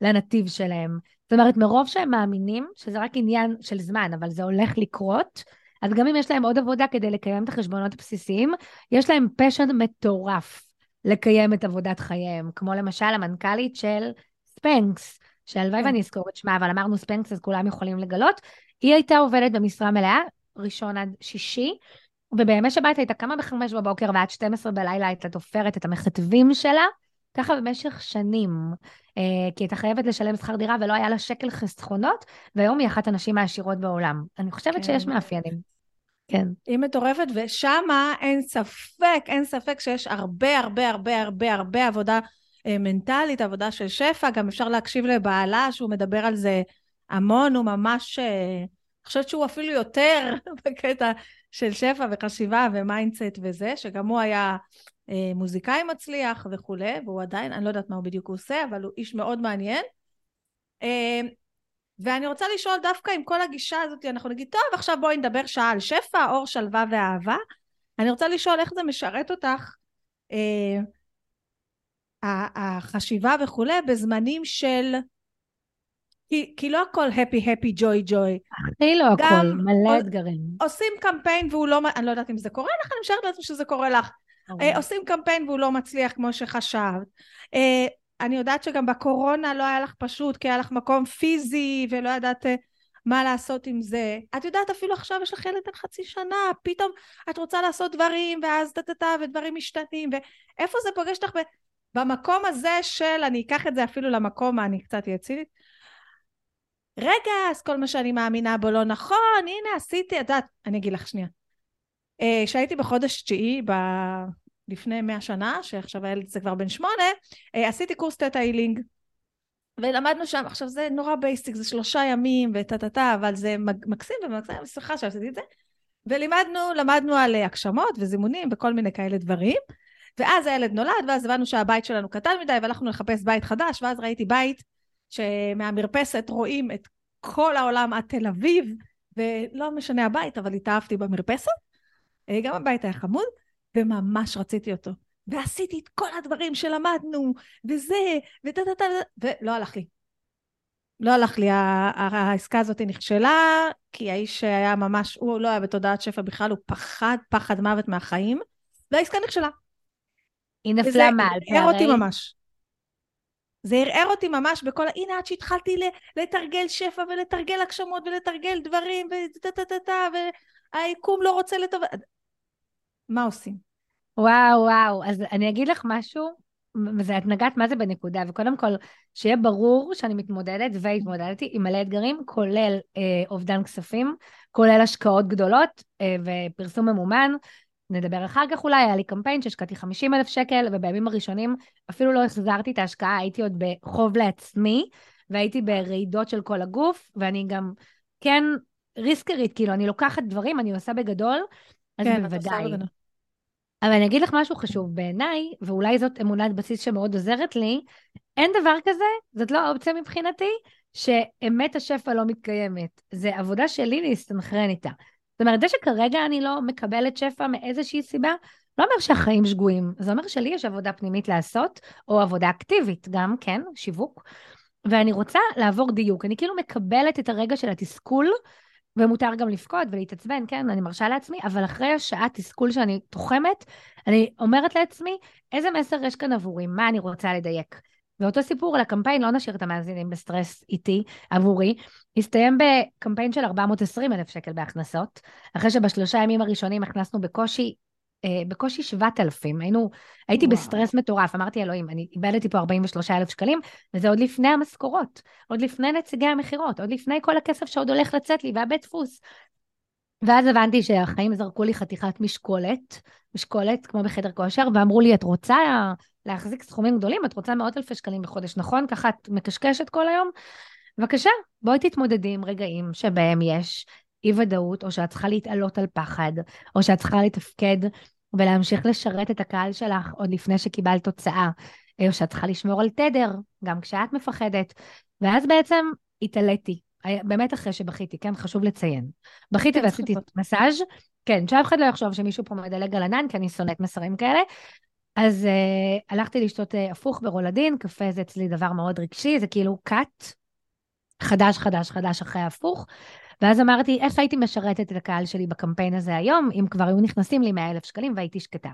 לנתיב שלהם. זאת אומרת, מרוב שהם מאמינים שזה רק עניין של זמן, אבל זה הולך לקרות, אז גם אם יש להם עוד עבודה כדי לקיים את החשבונות הבסיסיים, יש להם פשן מטורף לקיים את עבודת חייהם, כמו למשל המנכ"לית של ספנקס, שהלוואי כן. ואני אזכור את שמה, אבל אמרנו ספנקס אז כולם יכולים לגלות. היא הייתה עובדת במשרה מלאה, ראשון עד שישי, ובימי שבת הייתה קמה בחמש בבוקר ועד 12 בלילה הייתה תופרת את המכתבים שלה, ככה במשך שנים, אה, כי הייתה חייבת לשלם שכר דירה ולא היה לה שקל חסכונות, והיום היא אחת הנשים העשירות בעולם. אני חושבת כן. שיש מאפיינים. כן. היא מטורפת, ושמה אין ספק, אין ספק שיש הרבה הרבה הרבה הרבה הרבה עבודה אה, מנטלית, עבודה של שפע, גם אפשר להקשיב לבעלה שהוא מדבר על זה המון, הוא ממש... אה, חושבת שהוא אפילו יותר בקטע של שפע וחשיבה ו mindset וזה, שגם הוא היה מוזיקאי מצליח וכולי, והוא עדיין, אני לא יודעת מה הוא בדיוק עושה, אבל הוא איש מאוד מעניין. אה, ואני רוצה לשאול דווקא עם כל הגישה הזאת, אנחנו נגיד, טוב, עכשיו בואי נדבר שעה על שפע, אור, שלווה ואהבה. אני רוצה לשאול איך זה משרת אותך, אה, החשיבה וכולי, בזמנים של... כי, כי לא הכל happy happy joy joy. הכי לא הכל, מלא אתגרים. עושים קמפיין והוא לא, אני לא יודעת אם זה קורה לך, אני משערת לעצמי שזה קורה לך. אה, עושים קמפיין והוא לא מצליח כמו שחשבת. אה, אני יודעת שגם בקורונה לא היה לך פשוט, כי היה לך מקום פיזי ולא ידעת אה, מה לעשות עם זה. את יודעת, אפילו עכשיו יש לך ילד בן חצי שנה, פתאום את רוצה לעשות דברים, ואז טה-טה-טה, ודברים משתנים, ואיפה זה פוגש אותך במקום הזה של, אני אקח את זה אפילו למקום, אני קצת אהיה צינית, רגע, אז כל מה שאני מאמינה בו לא נכון, הנה עשיתי, את יודעת, אני אגיד לך שנייה. כשהייתי בחודש תשיעי. לפני מאה שנה, שעכשיו הילד זה כבר בן שמונה, אה, עשיתי קורס theta healing. ולמדנו שם, עכשיו זה נורא basic, זה שלושה ימים וטה טה טה, אבל זה מקסים ומקסים, סליחה שעשיתי את זה. ולימדנו, למדנו על אה, הגשמות וזימונים וכל מיני כאלה דברים. ואז הילד נולד, ואז הבנו שהבית שלנו קטן מדי, והלכנו לחפש בית חדש, ואז ראיתי בית שמהמרפסת רואים את כל העולם עד תל אביב, ולא משנה הבית, אבל התאהבתי במרפסת. אה, גם הבית היה חמוד, וממש רציתי אותו. ועשיתי את כל הדברים שלמדנו, וזה, ותה תה תה, ולא הלך לי. לא הלך לי, העסקה הזאת נכשלה, כי האיש היה ממש, הוא לא היה בתודעת שפע בכלל, הוא פחד, פחד מוות מהחיים, והעסקה נכשלה. היא נפלה מעל פערי. זה ערער אותי ממש. זה ערער אותי ממש בכל, הנה עד שהתחלתי לתרגל שפע ולתרגל הגשמות ולתרגל דברים ותה תה תה תה והיקום לא רוצה לטובת, מה עושים? וואו, וואו. אז אני אגיד לך משהו, וזה, את נגעת מה זה בנקודה, וקודם כל, שיהיה ברור שאני מתמודדת והתמודדתי עם מלא אתגרים, כולל אה, אובדן כספים, כולל השקעות גדולות אה, ופרסום ממומן. נדבר אחר כך אולי, היה לי קמפיין שהשקעתי 50 אלף שקל, ובימים הראשונים אפילו לא החזרתי את ההשקעה, הייתי עוד בחוב לעצמי, והייתי ברעידות של כל הגוף, ואני גם, כן, ריסקרית, כאילו, אני לוקחת דברים, אני עושה בגדול, אז כן, בוודאי. אבל אני אגיד לך משהו חשוב בעיניי, ואולי זאת אמונת בסיס שמאוד עוזרת לי, אין דבר כזה, זאת לא האופציה מבחינתי, שאמת השפע לא מתקיימת. זה עבודה שלי להסתנכרן איתה. זאת אומרת, זה שכרגע אני לא מקבלת שפע מאיזושהי סיבה, לא אומר שהחיים שגויים, זה אומר שלי יש עבודה פנימית לעשות, או עבודה אקטיבית גם, כן, שיווק, ואני רוצה לעבור דיוק. אני כאילו מקבלת את הרגע של התסכול, ומותר גם לבכות ולהתעצבן, כן, אני מרשה לעצמי, אבל אחרי השעה תסכול שאני תוחמת, אני אומרת לעצמי, איזה מסר יש כאן עבורי, מה אני רוצה לדייק. ואותו סיפור על הקמפיין, לא נשאיר את המאזינים בסטרס איתי, עבורי, הסתיים בקמפיין של 420 אלף שקל בהכנסות, אחרי שבשלושה ימים הראשונים הכנסנו בקושי בקושי 7,000. היינו, הייתי וואו. בסטרס מטורף, אמרתי, אלוהים, אני איבדתי פה 43,000 שקלים, וזה עוד לפני המשכורות, עוד לפני נציגי המכירות, עוד לפני כל הכסף שעוד הולך לצאת לי, והבית דפוס. ואז הבנתי שהחיים זרקו לי חתיכת משקולת, משקולת כמו בחדר כושר, ואמרו לי, את רוצה להחזיק סכומים גדולים? את רוצה מאות אלפי שקלים בחודש, נכון? ככה את מקשקשת כל היום? בבקשה, בואי תתמודדי עם רגעים שבהם יש אי ודאות, או שאת צריכה להתעלות על פחד, או שאת צריכה לתפקד ולהמשיך לשרת את הקהל שלך עוד לפני שקיבלת תוצאה, או שאת צריכה לשמור על תדר, גם כשאת מפחדת. ואז בעצם התעליתי, באמת אחרי שבכיתי, כן, חשוב לציין. בכיתי כן, ועשיתי מסאז', כן, שאף אחד לא יחשוב שמישהו פה מדלג על ענן, כי אני שונאת מסרים כאלה. אז uh, הלכתי לשתות uh, הפוך ברולדין, קפה זה אצלי דבר מאוד רגשי, זה כאילו קאט, חדש, חדש, חדש אחרי ההפוך. ואז אמרתי, איך הייתי משרתת את הקהל שלי בקמפיין הזה היום, אם כבר היו נכנסים לי 100 אלף שקלים והייתי שקטה.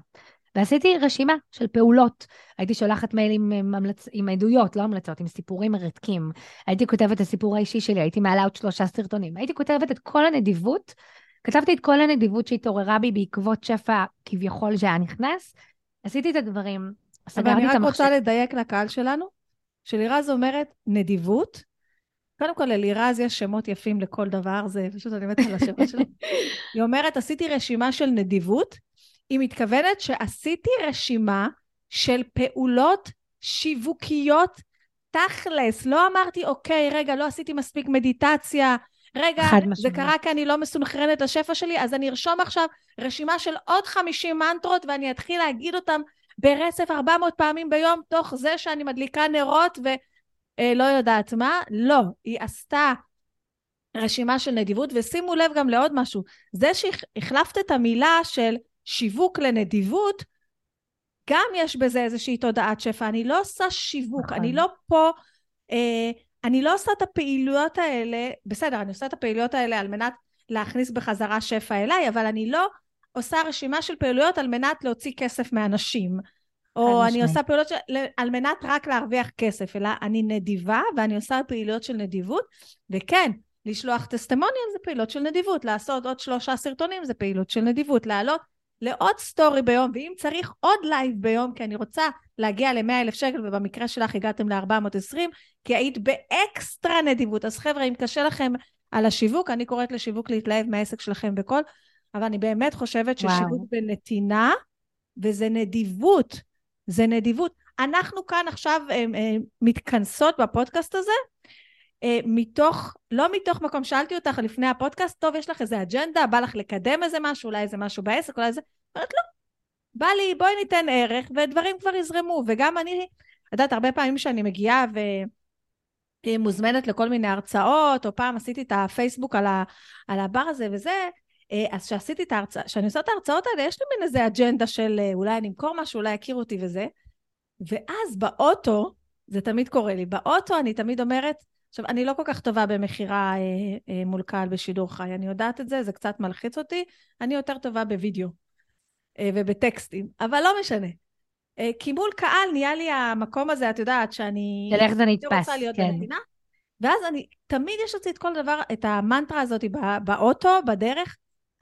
ועשיתי רשימה של פעולות. הייתי שולחת מיילים עם, המלצ... עם עדויות, לא המלצות, עם סיפורים מרתקים. הייתי כותבת את הסיפור האישי שלי, הייתי מעלה עוד שלושה סרטונים. הייתי כותבת את כל הנדיבות, כתבתי את כל הנדיבות שהתעוררה בי בעקבות שפע כביכול שהיה נכנס. עשיתי את הדברים, סגרתי את המחשב. אבל אני רק רוצה לדייק לקהל שלנו, שלירז אומרת נדיבות, קודם כל, ללירז יש שמות יפים לכל דבר, זה פשוט, אני מתה על השמות שלו. היא אומרת, עשיתי רשימה של נדיבות. היא מתכוונת שעשיתי רשימה של פעולות שיווקיות תכלס. לא אמרתי, אוקיי, רגע, לא עשיתי מספיק מדיטציה, רגע, זה קרה כי אני לא מסונכרנת לשפע שלי, אז אני ארשום עכשיו רשימה של עוד 50 מנטרות ואני אתחיל להגיד אותם ברצף 400 פעמים ביום, תוך זה שאני מדליקה נרות ולא אה, יודעת מה. לא, היא עשתה רשימה של נדיבות, ושימו לב גם לעוד משהו, זה שהחלפת את המילה של שיווק לנדיבות, גם יש בזה איזושהי תודעת שפע. אני לא עושה שיווק, נכון. אני לא פה, אה, אני לא עושה את הפעילויות האלה, בסדר, אני עושה את הפעילויות האלה על מנת להכניס בחזרה שפע אליי, אבל אני לא עושה רשימה של פעילויות על מנת להוציא כסף מאנשים. או אני עושה פעילויות של, על מנת רק להרוויח כסף, אלא אני נדיבה ואני עושה פעילויות של נדיבות, וכן, לשלוח testimonial זה פעילות של נדיבות, לעשות עוד שלושה סרטונים זה פעילות של נדיבות, לעלות לעוד סטורי ביום, ואם צריך עוד לייב ביום, כי אני רוצה להגיע ל-100 אלף שקל, ובמקרה שלך הגעתם ל-420, כי היית באקסטרה נדיבות. אז חבר'ה, אם קשה לכם על השיווק, אני קוראת לשיווק להתלהב מהעסק שלכם בכל, אבל אני באמת חושבת ששיווק בנתינה, וזה נדיבות, זה נדיבות. אנחנו כאן עכשיו אה, אה, מתכנסות בפודקאסט הזה, אה, מתוך, לא מתוך מקום, שאלתי אותך לפני הפודקאסט, טוב, יש לך איזה אג'נדה, בא לך לקדם איזה משהו, אולי איזה משהו בעסק, אולי איזה... אומרת, לא, בא לי, בואי ניתן ערך, ודברים כבר יזרמו. וגם אני, את יודעת, הרבה פעמים שאני מגיעה ומוזמנת לכל מיני הרצאות, או פעם עשיתי את הפייסבוק על, ה, על הבר הזה וזה, אז כשעשיתי את ההרצאה, כשאני עושה את ההרצאות האלה, יש לי מין איזה אג'נדה של אה, אולי אני אמכור משהו, אולי יכירו אותי וזה. ואז באוטו, זה תמיד קורה לי, באוטו אני תמיד אומרת, עכשיו, אני לא כל כך טובה במכירה אה, אה, מול קהל בשידור חי, אני יודעת את זה, זה קצת מלחיץ אותי, אני יותר טובה בווידאו אה, ובטקסטים, אבל לא משנה. אה, כי מול קהל נהיה לי המקום הזה, את יודעת, שאני... של איך זה נתפס, רוצה להיות כן. במדינה, ואז אני, תמיד יש אצלי את כל דבר, את המנטרה הזאת באוטו, בדרך,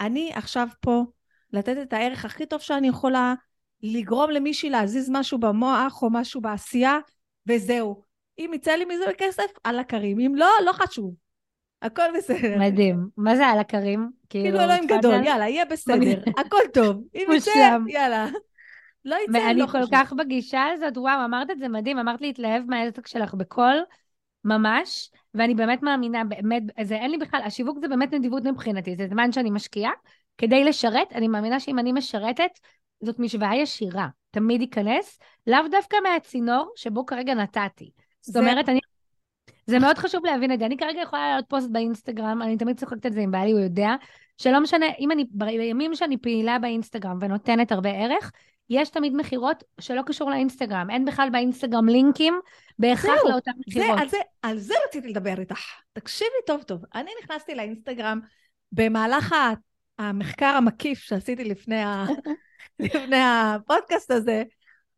אני עכשיו פה לתת את הערך הכי טוב שאני יכולה, לגרום למישהי להזיז משהו במוח או משהו בעשייה, וזהו. אם יצא לי מזה כסף, על הכרים. אם לא, לא חשוב. הכל בסדר. מדהים. מה זה על הכרים? כאילו אלוהים גדול, יאללה, יהיה בסדר. הכל טוב. אם יצא, יאללה. לא יצא, לא חשוב. אני כל כך בגישה הזאת, וואו, אמרת את זה מדהים, אמרת להתלהב מהעסק שלך בקול, ממש, ואני באמת מאמינה, באמת, זה אין לי בכלל, השיווק זה באמת נדיבות מבחינתי, זה זמן שאני משקיעה כדי לשרת, אני מאמינה שאם אני משרתת, זאת משוואה ישירה, תמיד ייכנס, לאו דווקא מהצינור שבו כרגע נתתי. זאת אומרת, אני... זה מאוד חשוב להבין את זה. אני כרגע יכולה לעלות פוסט באינסטגרם, אני תמיד צוחקת על זה עם בעלי, הוא יודע, שלא משנה, אם אני, בימים שאני פעילה באינסטגרם ונותנת הרבה ערך, יש תמיד מכירות שלא קשור לאינסטגרם. אין בכלל באינסטגרם לינקים בהכרח לאותן מכירות. על זה, על זה רציתי לדבר איתך. תקשיבי טוב טוב. אני נכנסתי לאינסטגרם במהלך המחקר המקיף שעשיתי לפני, ה... לפני הפודקאסט הזה,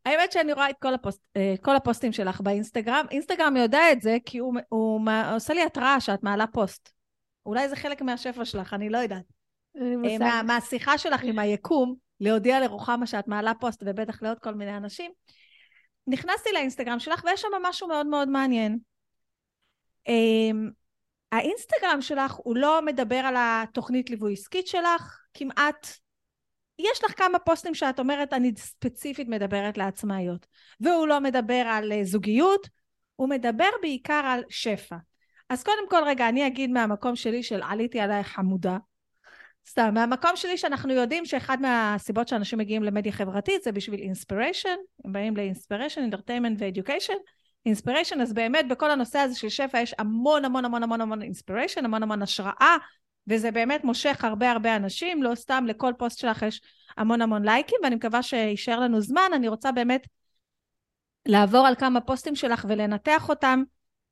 האמת שאני רואה את כל, הפוסט, אה, כל הפוסטים שלך באינסטגרם. אינסטגרם יודע את זה כי הוא, הוא, הוא עושה לי התראה שאת מעלה פוסט. אולי זה חלק מהשפע שלך, אני לא יודעת. אה, מה, מהשיחה שלך עם היקום, להודיע לרוחמה שאת מעלה פוסט, ובטח לעוד כל מיני אנשים. נכנסתי לאינסטגרם שלך ויש שם משהו מאוד מאוד מעניין. אמ, האינסטגרם שלך הוא לא מדבר על התוכנית ליווי עסקית שלך, כמעט יש לך כמה פוסטים שאת אומרת, אני ספציפית מדברת לעצמאיות. והוא לא מדבר על אה, זוגיות, הוא מדבר בעיקר על שפע. אז קודם כל, רגע, אני אגיד מהמקום שלי של עליתי עלייך חמודה. סתם, מהמקום שלי שאנחנו יודעים שאחד מהסיבות שאנשים מגיעים למדיה חברתית זה בשביל inspiration, הם באים ל inspiration, entertainment ו education. inspiration, אז באמת בכל הנושא הזה של שפע יש המון המון המון המון המון inspiration, המון המון השראה, וזה באמת מושך הרבה הרבה אנשים, לא סתם לכל פוסט שלך יש המון המון לייקים, ואני מקווה שיישאר לנו זמן, אני רוצה באמת לעבור על כמה פוסטים שלך ולנתח אותם.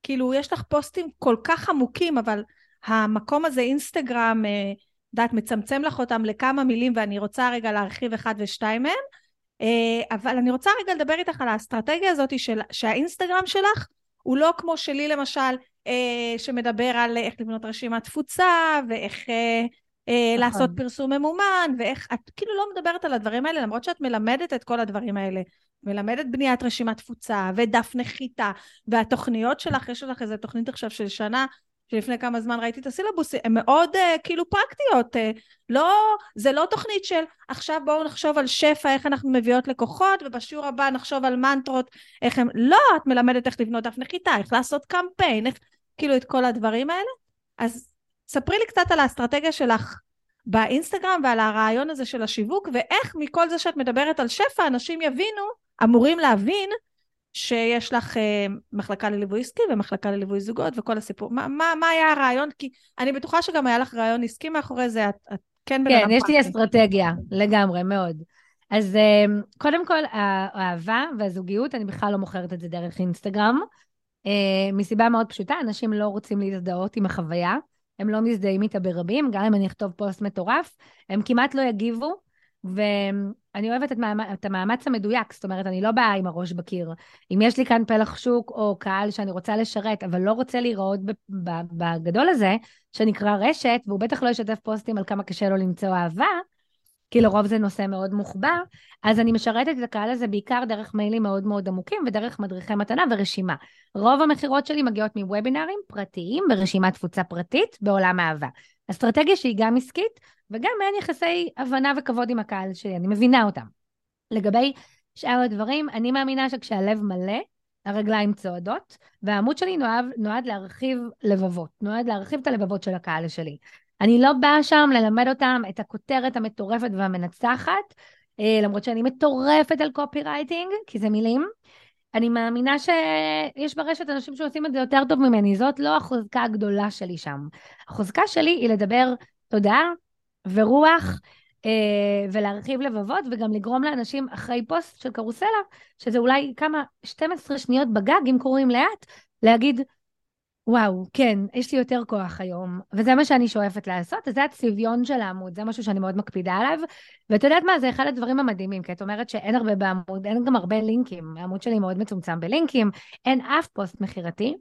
כאילו, יש לך פוסטים כל כך עמוקים, אבל המקום הזה, אינסטגרם, אה, יודעת, מצמצם לך אותם לכמה מילים, ואני רוצה רגע להרחיב אחד ושתיים מהם. אה, אבל אני רוצה רגע לדבר איתך על האסטרטגיה הזאת של, שהאינסטגרם שלך הוא לא כמו שלי למשל, אה, שמדבר על איך לבנות רשימת תפוצה, ואיך אה, נכון. לעשות פרסום ממומן, ואיך, את כאילו לא מדברת על הדברים האלה, למרות שאת מלמדת את כל הדברים האלה. מלמדת בניית רשימת תפוצה, ודף נחיתה, והתוכניות שלך, יש לך איזה תוכנית עכשיו של שנה, שלפני כמה זמן ראיתי את הסילבוס, הן מאוד uh, כאילו פרקטיות. Uh, לא, זה לא תוכנית של עכשיו בואו נחשוב על שפע, איך אנחנו מביאות לקוחות, ובשיעור הבא נחשוב על מנטרות, איך הם... לא, את מלמדת איך לבנות דף נחיתה, איך לעשות קמפיין, איך... כאילו את כל הדברים האלה. אז ספרי לי קצת על האסטרטגיה שלך באינסטגרם ועל הרעיון הזה של השיווק, ואיך מכל זה שאת מדברת על שפע, אנשים יבינו, אמורים להבין, שיש לך אה, מחלקה לליווי עסקי ומחלקה לליווי זוגות וכל הסיפור. מה, מה, מה היה הרעיון? כי אני בטוחה שגם היה לך רעיון עסקי מאחורי זה, את, את כן בן אדם כן, יש לי אסטרטגיה, לגמרי, מאוד. אז אה, קודם כל, האהבה והזוגיות, אני בכלל לא מוכרת את זה דרך אינסטגרם, אה, מסיבה מאוד פשוטה, אנשים לא רוצים להזדהות עם החוויה, הם לא מזדהים איתה ברבים, גם אם אני אכתוב פוסט מטורף, הם כמעט לא יגיבו, ואני אוהבת את, מאמ... את המאמץ המדויק, זאת אומרת, אני לא באה עם הראש בקיר. אם יש לי כאן פלח שוק או קהל שאני רוצה לשרת, אבל לא רוצה להיראות בגדול הזה, שנקרא רשת, והוא בטח לא ישתף פוסטים על כמה קשה לו למצוא אהבה, כי לרוב זה נושא מאוד מוחבא, אז אני משרתת את הקהל הזה בעיקר דרך מיילים מאוד מאוד עמוקים ודרך מדריכי מתנה ורשימה. רוב המכירות שלי מגיעות מוובינארים פרטיים ברשימת תפוצה פרטית בעולם האהבה. אסטרטגיה שהיא גם עסקית וגם מעין יחסי הבנה וכבוד עם הקהל שלי, אני מבינה אותם. לגבי שאר הדברים, אני מאמינה שכשהלב מלא, הרגליים צועדות, והעמוד שלי נועד, נועד להרחיב לבבות, נועד להרחיב את הלבבות של הקהל שלי. אני לא באה שם ללמד אותם את הכותרת המטורפת והמנצחת, אה, למרות שאני מטורפת על קופי רייטינג, כי זה מילים. אני מאמינה שיש ברשת אנשים שעושים את זה יותר טוב ממני, זאת לא החוזקה הגדולה שלי שם. החוזקה שלי היא לדבר תודעה ורוח, אה, ולהרחיב לבבות, וגם לגרום לאנשים אחרי פוסט של קרוסלה, שזה אולי כמה, 12 שניות בגג, אם קוראים לאט, להגיד, וואו, כן, יש לי יותר כוח היום, וזה מה שאני שואפת לעשות, אז זה הצביון של העמוד, זה משהו שאני מאוד מקפידה עליו, ואת יודעת מה, זה אחד הדברים המדהימים, כי את אומרת שאין הרבה בעמוד, אין גם הרבה לינקים, העמוד שלי מאוד מצומצם בלינקים, אין אף פוסט מכירתי,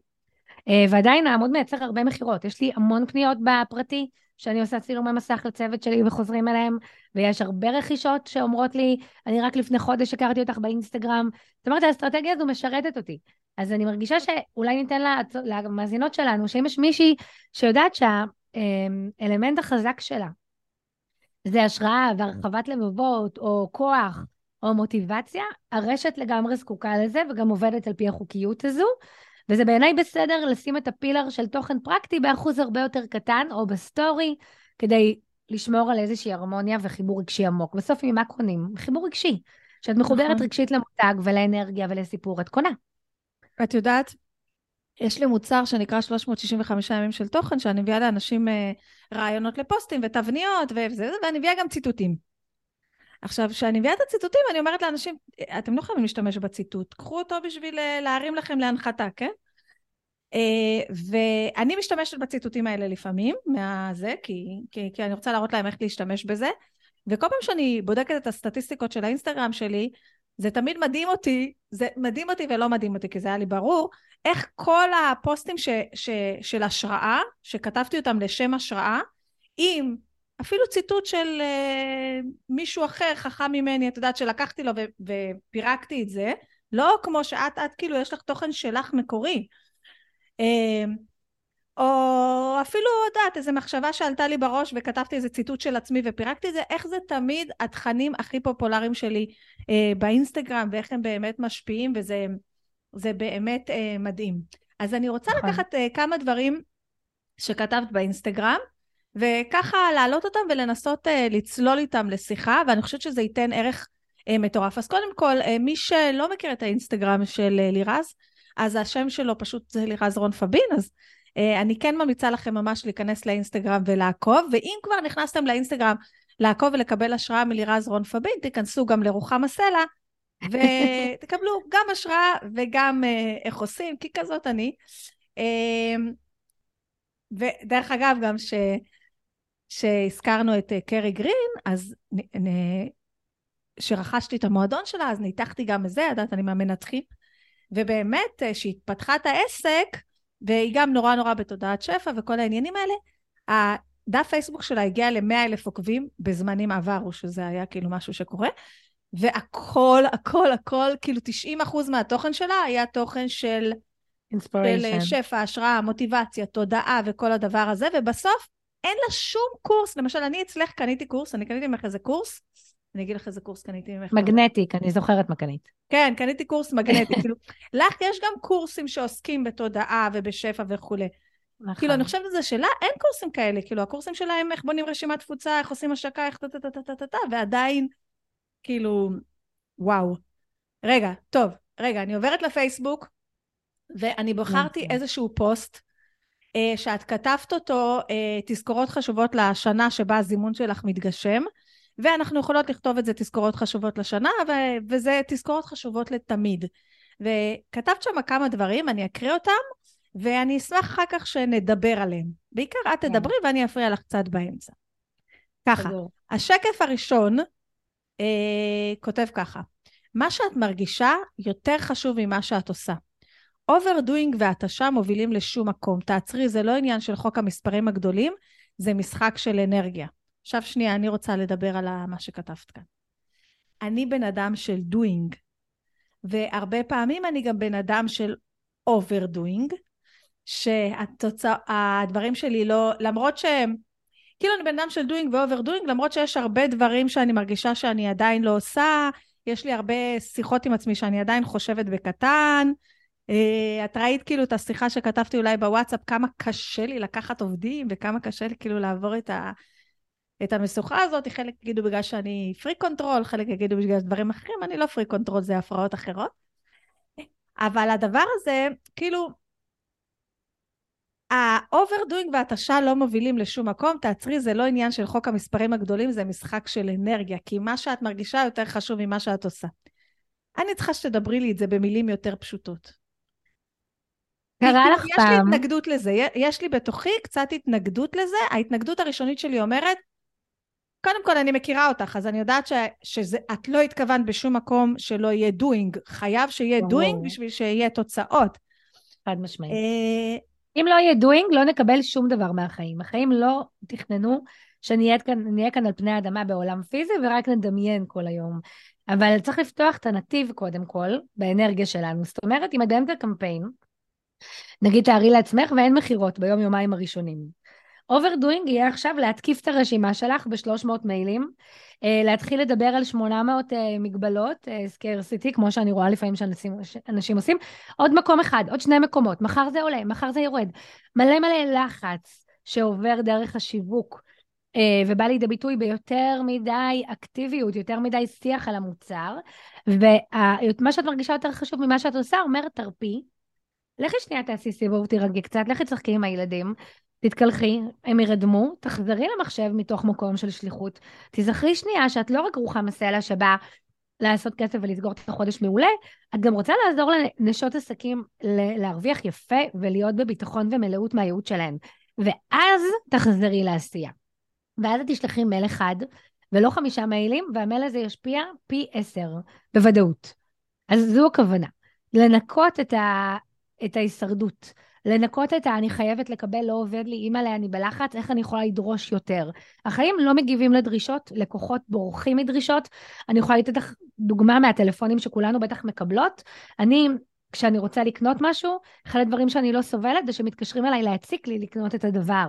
אה, ועדיין העמוד מייצר הרבה מכירות, יש לי המון פניות בפרטי, שאני עושה צילומי מסך לצוות שלי וחוזרים אליהם, ויש הרבה רכישות שאומרות לי, אני רק לפני חודש הכרתי אותך באינסטגרם. זאת אומרת, האסטרטגיה הזו משרתת אותי. אז אני מרגישה שאולי ניתן למאזינות שלנו, שאם יש מישהי שיודעת שהאלמנט החזק שלה זה השראה והרחבת לבבות, או כוח, או מוטיבציה, הרשת לגמרי זקוקה לזה וגם עובדת על פי החוקיות הזו. וזה בעיניי בסדר לשים את ה pillar של תוכן פרקטי באחוז הרבה יותר קטן, או בסטורי, כדי לשמור על איזושהי הרמוניה וחיבור רגשי עמוק. בסוף ממה קונים? חיבור רגשי. כשאת מחוברת נכון. רגשית למותג ולאנרגיה ולסיפור, את קונה. את יודעת, יש לי מוצר שנקרא 365 ימים של תוכן, שאני מביאה לאנשים אה, רעיונות לפוסטים ותבניות וזה, ואני מביאה גם ציטוטים. עכשיו, כשאני מביאה את הציטוטים, אני אומרת לאנשים, אתם לא חייבים להשתמש בציטוט, קחו אותו בשביל אה, להרים לכם להנחתה, כן? ואני משתמשת בציטוטים האלה לפעמים, מהזה, כי, כי, כי אני רוצה להראות להם איך להשתמש בזה, וכל פעם שאני בודקת את הסטטיסטיקות של האינסטגרם שלי, זה תמיד מדהים אותי, זה מדהים אותי ולא מדהים אותי, כי זה היה לי ברור, איך כל הפוסטים ש, ש, של השראה, שכתבתי אותם לשם השראה, עם אפילו ציטוט של uh, מישהו אחר חכם ממני, את יודעת, שלקחתי לו ו- ופירקתי את זה, לא כמו שאת, את כאילו יש לך תוכן שלך מקורי. Uh, או אפילו, את יודעת, איזו מחשבה שעלתה לי בראש וכתבתי איזה ציטוט של עצמי ופירקתי את זה, איך זה תמיד התכנים הכי פופולריים שלי uh, באינסטגרם ואיך הם באמת משפיעים וזה באמת uh, מדהים. אז אני רוצה נכון. לקחת uh, כמה דברים שכתבת באינסטגרם וככה להעלות אותם ולנסות uh, לצלול איתם לשיחה, ואני חושבת שזה ייתן ערך uh, מטורף. אז קודם כל, uh, מי שלא מכיר את האינסטגרם של uh, לירז, אז השם שלו פשוט זה לירז רון פבין, אז אני כן ממליצה לכם ממש להיכנס לאינסטגרם ולעקוב, ואם כבר נכנסתם לאינסטגרם לעקוב ולקבל השראה מלירז רון פבין, תיכנסו גם לרוחמה סלע, ותקבלו גם השראה וגם uh, איך עושים, כי כזאת אני. Uh, ודרך אגב, גם ש... שהזכרנו את אה, קרי גרין, אז כשרכשתי את המועדון שלה, אז ניתחתי גם את זה, ידעת, אני מהמנתחים. ובאמת, אה, שהתפתחה את העסק, והיא גם נורא נורא בתודעת שפע וכל העניינים האלה, הדף פייסבוק שלה הגיע ל-100 אלף עוקבים בזמנים עברו, שזה היה כאילו משהו שקורה, והכל, הכל, הכל, כאילו 90 אחוז מהתוכן שלה היה תוכן של, של אה, שפע, השראה, מוטיבציה, תודעה וכל הדבר הזה, ובסוף אין לה שום קורס, למשל, אני אצלך קניתי קורס, אני קניתי ממך איזה קורס, אני אגיד לך איזה קורס קניתי ממך. מגנטיק, אני זוכרת מה קנית. כן, קניתי קורס מגנטי, כאילו, לך יש גם קורסים שעוסקים בתודעה ובשפע וכולי. נכון. כאילו, אני חושבת על זה שלה אין קורסים כאלה, כאילו, הקורסים שלה הם איך בונים רשימת תפוצה, איך עושים השקה, איך טה-טה-טה-טה-טה, ועדיין, כאילו, וואו. רגע, טוב, רגע, אני עוברת לפייסבוק, ואני בחרתי. איזשהו פוסט אה, שאת כתבת אותו, אה, תזכורות חשובות לשנה שבה הזימון שלך מתגשם, ואנחנו יכולות לכתוב את זה תזכורות חשובות לשנה, ו- וזה תזכורות חשובות לתמיד. וכתבת שם כמה דברים, אני אקריא אותם, ואני אשמח אחר כך שנדבר עליהם. בעיקר את כן. תדברי ואני אפריע לך קצת באמצע. ככה, השקף הראשון אה, כותב ככה, מה שאת מרגישה יותר חשוב ממה שאת עושה. overdoing והתשה מובילים לשום מקום. תעצרי, זה לא עניין של חוק המספרים הגדולים, זה משחק של אנרגיה. עכשיו שנייה, אני רוצה לדבר על מה שכתבת כאן. אני בן אדם של doing, והרבה פעמים אני גם בן אדם של overdoing, שהדברים שלי לא, למרות שהם, כאילו אני בן אדם של doing ו-overdoing, למרות שיש הרבה דברים שאני מרגישה שאני עדיין לא עושה, יש לי הרבה שיחות עם עצמי שאני עדיין חושבת בקטן. אה, את ראית כאילו את השיחה שכתבתי אולי בוואטסאפ, כמה קשה לי לקחת עובדים וכמה קשה לי כאילו לעבור את, ה, את המשוכה הזאת. חלק יגידו בגלל שאני freak control, חלק יגידו בגלל דברים אחרים, אני לא freak control, זה הפרעות אחרות. אבל הדבר הזה, כאילו, ה overdoing והתשה לא מובילים לשום מקום, תעצרי, זה לא עניין של חוק המספרים הגדולים, זה משחק של אנרגיה, כי מה שאת מרגישה יותר חשוב ממה שאת עושה. אני צריכה שתדברי לי את זה במילים יותר פשוטות. קרה לך פעם. יש לי התנגדות לזה, יש לי בתוכי קצת התנגדות לזה. ההתנגדות הראשונית שלי אומרת, קודם כל אני מכירה אותך, אז אני יודעת שאת לא התכוונת בשום מקום שלא יהיה doing. חייב שיהיה doing בשביל שיהיה תוצאות. חד משמעית. אה, אם לא יהיה doing, לא נקבל שום דבר מהחיים. החיים לא תכננו שנהיה כאן, כאן על פני האדמה בעולם פיזי ורק נדמיין כל היום. אבל צריך לפתוח את הנתיב קודם כל, באנרגיה שלנו. זאת אומרת, אם מדיינת הקמפיין, נגיד תארי לעצמך ואין מכירות ביום-יומיים הראשונים. overdoing יהיה עכשיו להתקיף את הרשימה שלך ב-300 מיילים, אה, להתחיל לדבר על 800 אה, מגבלות, סקרסיטי, אה, כמו שאני רואה לפעמים שאנשים עושים. עוד מקום אחד, עוד שני מקומות, מחר זה עולה, מחר זה יורד. מלא מלא לחץ שעובר דרך השיווק. ובא לידי ביטוי ביותר מדי אקטיביות, יותר מדי שיח על המוצר, ומה שאת מרגישה יותר חשוב ממה שאת עושה, אומר תרפי, לכי שנייה תעשי סיבוב, תירגעי קצת, לכי תשחקי עם הילדים, תתקלחי, הם ירדמו, תחזרי למחשב מתוך מקום של שליחות. תזכרי שנייה שאת לא רק רוחמה סלע שבאה לעשות כסף ולסגור את החודש מעולה, את גם רוצה לעזור לנשות עסקים להרוויח יפה ולהיות בביטחון ומלאות מהייעוד שלהן. ואז תחזרי לעשייה. ואז את תשלחי מייל אחד, ולא חמישה מיילים, והמייל הזה ישפיע פי עשר, בוודאות. אז זו הכוונה. לנקות את, ה... את ההישרדות. לנקות את ה... אני חייבת לקבל, לא עובד לי, אימא'לה, אני בלחץ, איך אני יכולה לדרוש יותר? החיים לא מגיבים לדרישות, לקוחות בורחים מדרישות. אני יכולה לתת לך דוגמה מהטלפונים שכולנו בטח מקבלות. אני, כשאני רוצה לקנות משהו, אחד הדברים שאני לא סובלת זה שמתקשרים אליי להציק לי לקנות את הדבר.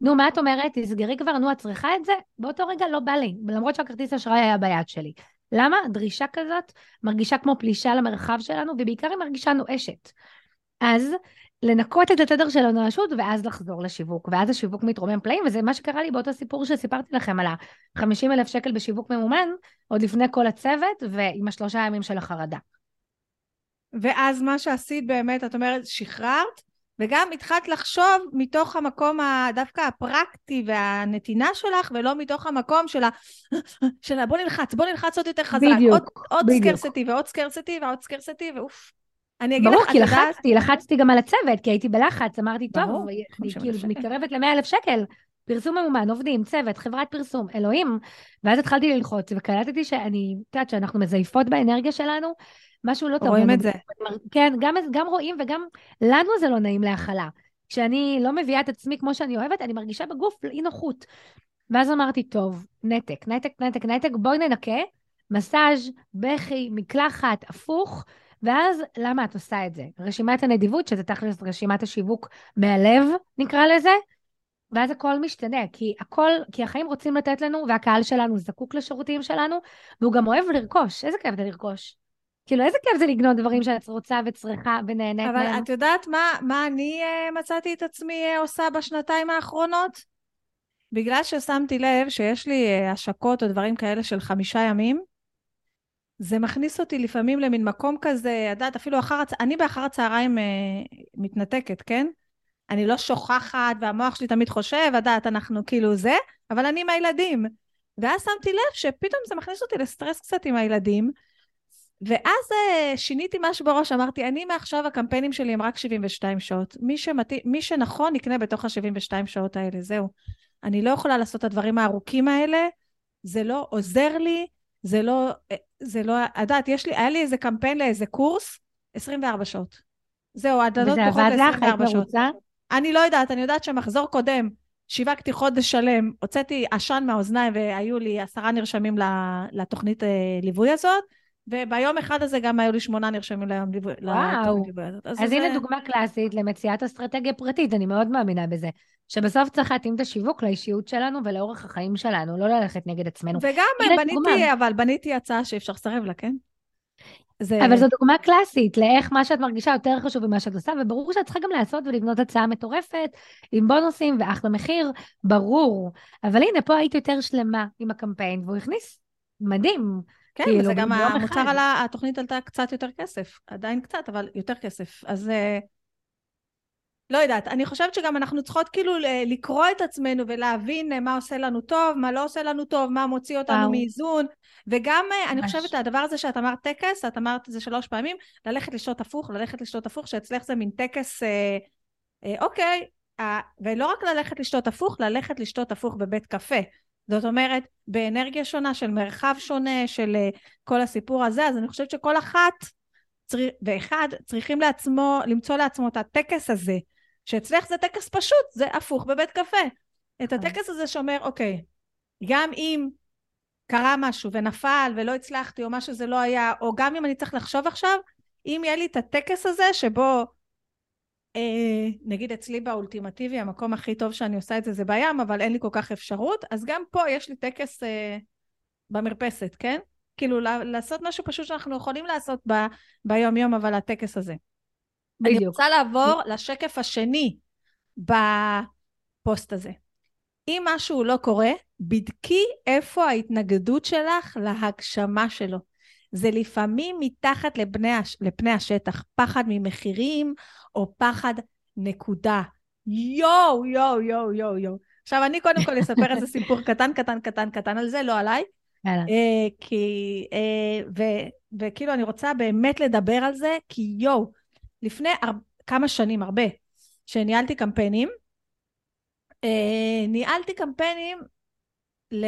נו, מה את אומרת? תסגרי כבר, נו, את צריכה את זה? באותו רגע לא בא לי, למרות שהכרטיס אשראי היה ביד שלי. למה? דרישה כזאת מרגישה כמו פלישה למרחב שלנו, ובעיקר היא מרגישה נואשת. אז לנקות את התדר של הנואשות ואז לחזור לשיווק, ואז השיווק מתרומם פלאים, וזה מה שקרה לי באותו סיפור שסיפרתי לכם על ה-50 אלף שקל בשיווק ממומן, עוד לפני כל הצוות, ועם השלושה ימים של החרדה. ואז מה שעשית באמת, את אומרת, שחררת, וגם התחלת לחשוב מתוך המקום דווקא הפרקטי והנתינה שלך, ולא מתוך המקום של ה... של ה... בוא נלחץ, בוא נלחץ עוד יותר חזק. בדיוק, עוד, עוד בדיוק. סקרסטי ועוד סקרסטי ועוד סקרסטי, ואוף. אני אגיד ברור, לך, כי לחצתי, יודעת... לחצתי גם על הצוות, כי הייתי בלחץ, אמרתי, טוב, ברור, אני כאילו מתקרבת ל-100 אלף שקל, פרסום ממומן, עובדים, צוות, חברת פרסום, אלוהים. ואז התחלתי ללחוץ, וקלטתי שאני, את יודעת, שאנחנו מזייפות באנרגיה שלנו, משהו לא טוב. רואים את זה. כן, גם, גם רואים וגם לנו זה לא נעים להכלה. כשאני לא מביאה את עצמי כמו שאני אוהבת, אני מרגישה בגוף אי נוחות. ואז אמרתי, טוב, נתק, נתק, נתק, נתק, בואי ננקה, מסאז', בכי, מקלחת, הפוך, ואז למה את עושה את זה? רשימת הנדיבות, שזה תכלס רשימת השיווק מהלב, נקרא לזה, ואז הכל משתנה, כי הכל, כי החיים רוצים לתת לנו, והקהל שלנו זקוק לשירותים שלנו, והוא גם אוהב לרכוש. איזה כיף זה לרכוש. כאילו, איזה כיף זה לגנות דברים שאת רוצה וצריכה ונהנית אבל מהם. אבל את יודעת מה, מה אני uh, מצאתי את עצמי uh, עושה בשנתיים האחרונות? בגלל ששמתי לב שיש לי uh, השקות או דברים כאלה של חמישה ימים, זה מכניס אותי לפעמים למין מקום כזה, את יודעת, אפילו אחר הצ... אני באחר הצהריים uh, מתנתקת, כן? אני לא שוכחת, והמוח שלי תמיד חושב, את יודעת, אנחנו כאילו זה, אבל אני עם הילדים. ואז שמתי לב שפתאום זה מכניס אותי לסטרס קצת עם הילדים, ואז uh, שיניתי משהו בראש, אמרתי, אני מעכשיו הקמפיינים שלי הם רק 72 שעות. מי, שמת... מי שנכון יקנה בתוך ה-72 שעות האלה, זהו. אני לא יכולה לעשות את הדברים הארוכים האלה, זה לא עוזר לי, זה לא, אה, זה לא, את יודעת, יש לי, היה לי איזה קמפיין לאיזה קורס, 24 שעות. זהו, הדדות פחות ל-24 שעות. מרוצה? אני לא יודעת, אני יודעת שמחזור קודם, שיווקתי חודש שלם, הוצאתי עשן מהאוזניים והיו לי עשרה נרשמים לתוכנית אה, ליווי הזאת, וביום אחד הזה גם היו לי שמונה נרשמים ליום ליווי. וואו. אז, אז זה... הנה דוגמה קלאסית למציאת אסטרטגיה פרטית, אני מאוד מאמינה בזה. שבסוף צריך להתאים את השיווק לאישיות שלנו ולאורך החיים שלנו, לא ללכת נגד עצמנו. וגם בניתי, דוגמה. אבל בניתי הצעה שאפשר לסרב לה, כן? זה... אבל זו דוגמה קלאסית לאיך מה שאת מרגישה יותר חשוב ממה שאת עושה, וברור שאת צריכה גם לעשות ולבנות הצעה מטורפת, עם בונוסים ואחלה מחיר, ברור. אבל הנה, פה היית יותר שלמה עם הקמפיין, והוא הכניס מדהים. כן, כאילו, וזה גם המוצר עלה, התוכנית עלתה קצת יותר כסף, עדיין קצת, אבל יותר כסף. אז אה, לא יודעת, אני חושבת שגם אנחנו צריכות כאילו לקרוא את עצמנו ולהבין אה, מה עושה לנו טוב, מה לא עושה לנו טוב, מה מוציא אותנו מאיזון, וגם ממש. אה, אני חושבת הדבר הזה שאת אמרת טקס, את אמרת את זה שלוש פעמים, ללכת לשתות הפוך, ללכת לשתות הפוך, שאצלך זה מין טקס, אה, אה, אוקיי, אה, ולא רק ללכת לשתות הפוך, ללכת לשתות הפוך בבית קפה. זאת אומרת, באנרגיה שונה, של מרחב שונה, של uh, כל הסיפור הזה, אז אני חושבת שכל אחת. ואחד צריכים לעצמו, למצוא לעצמו את הטקס הזה, שאצלך זה טקס פשוט, זה הפוך בבית קפה. את נכון. הטקס הזה שאומר, אוקיי, גם אם קרה משהו ונפל ולא הצלחתי, או מה שזה לא היה, או גם אם אני צריך לחשוב עכשיו, אם יהיה לי את הטקס הזה שבו אה, נגיד אצלי באולטימטיבי, המקום הכי טוב שאני עושה את זה זה בים, אבל אין לי כל כך אפשרות, אז גם פה יש לי טקס אה, במרפסת, כן? כאילו לעשות משהו פשוט שאנחנו יכולים לעשות ב, ביום יום, אבל הטקס הזה. בדיוק. אני רוצה לעבור לשקף השני בפוסט הזה. אם משהו לא קורה, בדקי איפה ההתנגדות שלך להגשמה שלו. זה לפעמים מתחת לפני, הש... לפני השטח, פחד ממחירים או פחד נקודה. יואו, יואו, יואו, יואו, יואו. עכשיו, אני קודם כל אספר איזה סיפור קטן, קטן, קטן, קטן על זה, לא עליי. יאללה. אה, כי, אה, ו, וכאילו, אני רוצה באמת לדבר על זה, כי יואו, לפני הר... כמה שנים, הרבה, שניהלתי קמפיינים, אה, ניהלתי קמפיינים ל...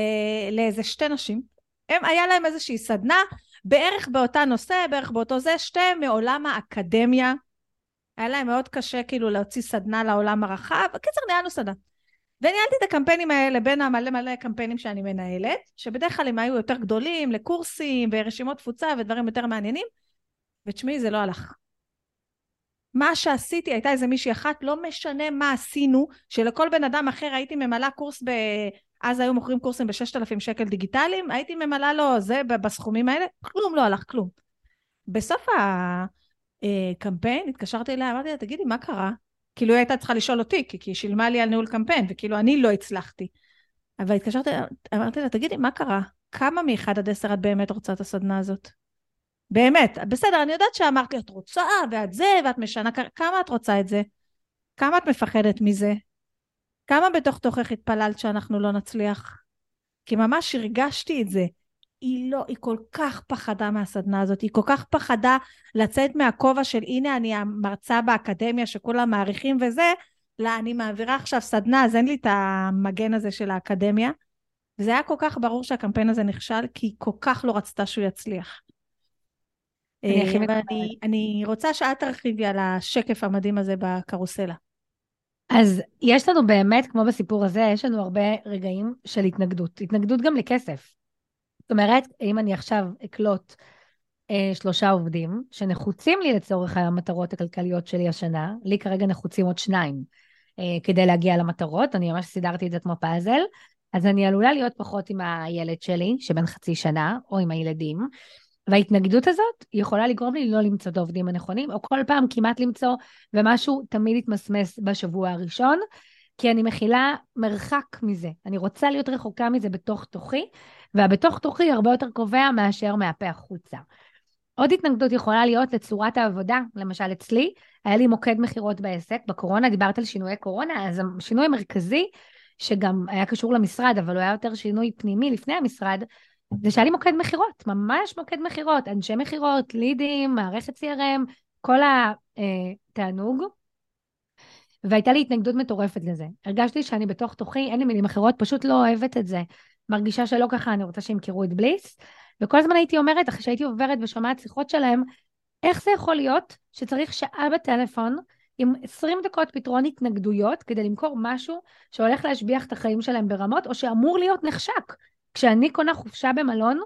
לאיזה שתי נשים. הם, היה להם איזושהי סדנה, בערך באותה נושא, בערך באותו זה, שתיהם מעולם האקדמיה. היה להם מאוד קשה כאילו להוציא סדנה לעולם הרחב. בקיצר, ניהלנו סדנה. וניהלתי את הקמפיינים האלה בין המלא מלא קמפיינים שאני מנהלת, שבדרך כלל הם היו יותר גדולים, לקורסים ורשימות תפוצה ודברים יותר מעניינים, ותשמעי, זה לא הלך. מה שעשיתי, הייתה איזה מישהי אחת, לא משנה מה עשינו, שלכל בן אדם אחר הייתי ממלאה קורס ב... אז היו מוכרים קורסים ב-6,000 שקל דיגיטליים, הייתי ממלאה לו זה בסכומים האלה, כלום לא הלך, כלום. בסוף הקמפיין התקשרתי אליה, אמרתי לה, תגידי, מה קרה? כאילו היא הייתה צריכה לשאול אותי, כי היא שילמה לי על ניהול קמפיין, וכאילו אני לא הצלחתי. אבל התקשרתי, אמרתי לה, תגידי, מה קרה? כמה מ-1 עד 10 את באמת רוצה את הסדנה הזאת? באמת, בסדר, אני יודעת שאמרת לי, את רוצה, ואת זה, ואת משנה, כמה את רוצה את זה? כמה את מפחדת מזה? כמה בתוך תוכך התפללת שאנחנו לא נצליח? כי ממש הרגשתי את זה. היא לא, היא כל כך פחדה מהסדנה הזאת, היא כל כך פחדה לצאת מהכובע של הנה אני המרצה באקדמיה שכולם מעריכים וזה, לא, אני מעבירה עכשיו סדנה, אז אין לי את המגן הזה של האקדמיה. וזה היה כל כך ברור שהקמפיין הזה נכשל, כי היא כל כך לא רצתה שהוא יצליח. אני, אה, אני, אני רוצה שאת תרחיבי על השקף המדהים הזה בקרוסלה. אז יש לנו באמת, כמו בסיפור הזה, יש לנו הרבה רגעים של התנגדות. התנגדות גם לכסף. זאת אומרת, אם אני עכשיו אקלוט אה, שלושה עובדים שנחוצים לי לצורך המטרות הכלכליות שלי השנה, לי כרגע נחוצים עוד שניים אה, כדי להגיע למטרות, אני ממש סידרתי את זה כמו פאזל, אז אני עלולה להיות פחות עם הילד שלי, שבן חצי שנה, או עם הילדים. וההתנגדות הזאת יכולה לגרום לי לא למצוא את העובדים הנכונים, או כל פעם כמעט למצוא, ומשהו תמיד יתמסמס בשבוע הראשון, כי אני מכילה מרחק מזה. אני רוצה להיות רחוקה מזה בתוך תוכי, והבתוך תוכי הרבה יותר קובע מאשר מהפה החוצה. עוד התנגדות יכולה להיות לצורת העבודה, למשל אצלי, היה לי מוקד מכירות בעסק, בקורונה דיברת על שינויי קורונה, אז השינוי המרכזי, שגם היה קשור למשרד, אבל הוא היה יותר שינוי פנימי לפני המשרד, זה שהיה לי מוקד מכירות, ממש מוקד מכירות, אנשי מכירות, לידים, מערכת CRM, כל התענוג. והייתה לי התנגדות מטורפת לזה. הרגשתי שאני בתוך תוכי, אין לי מילים אחרות, פשוט לא אוהבת את זה. מרגישה שלא ככה, אני רוצה שימכרו את בליס. וכל הזמן הייתי אומרת, אחרי שהייתי עוברת ושומעת שיחות שלהם, איך זה יכול להיות שצריך שעה בטלפון עם 20 דקות פתרון התנגדויות כדי למכור משהו שהולך להשביח את החיים שלהם ברמות, או שאמור להיות נחשק. כשאני קונה חופשה במלון,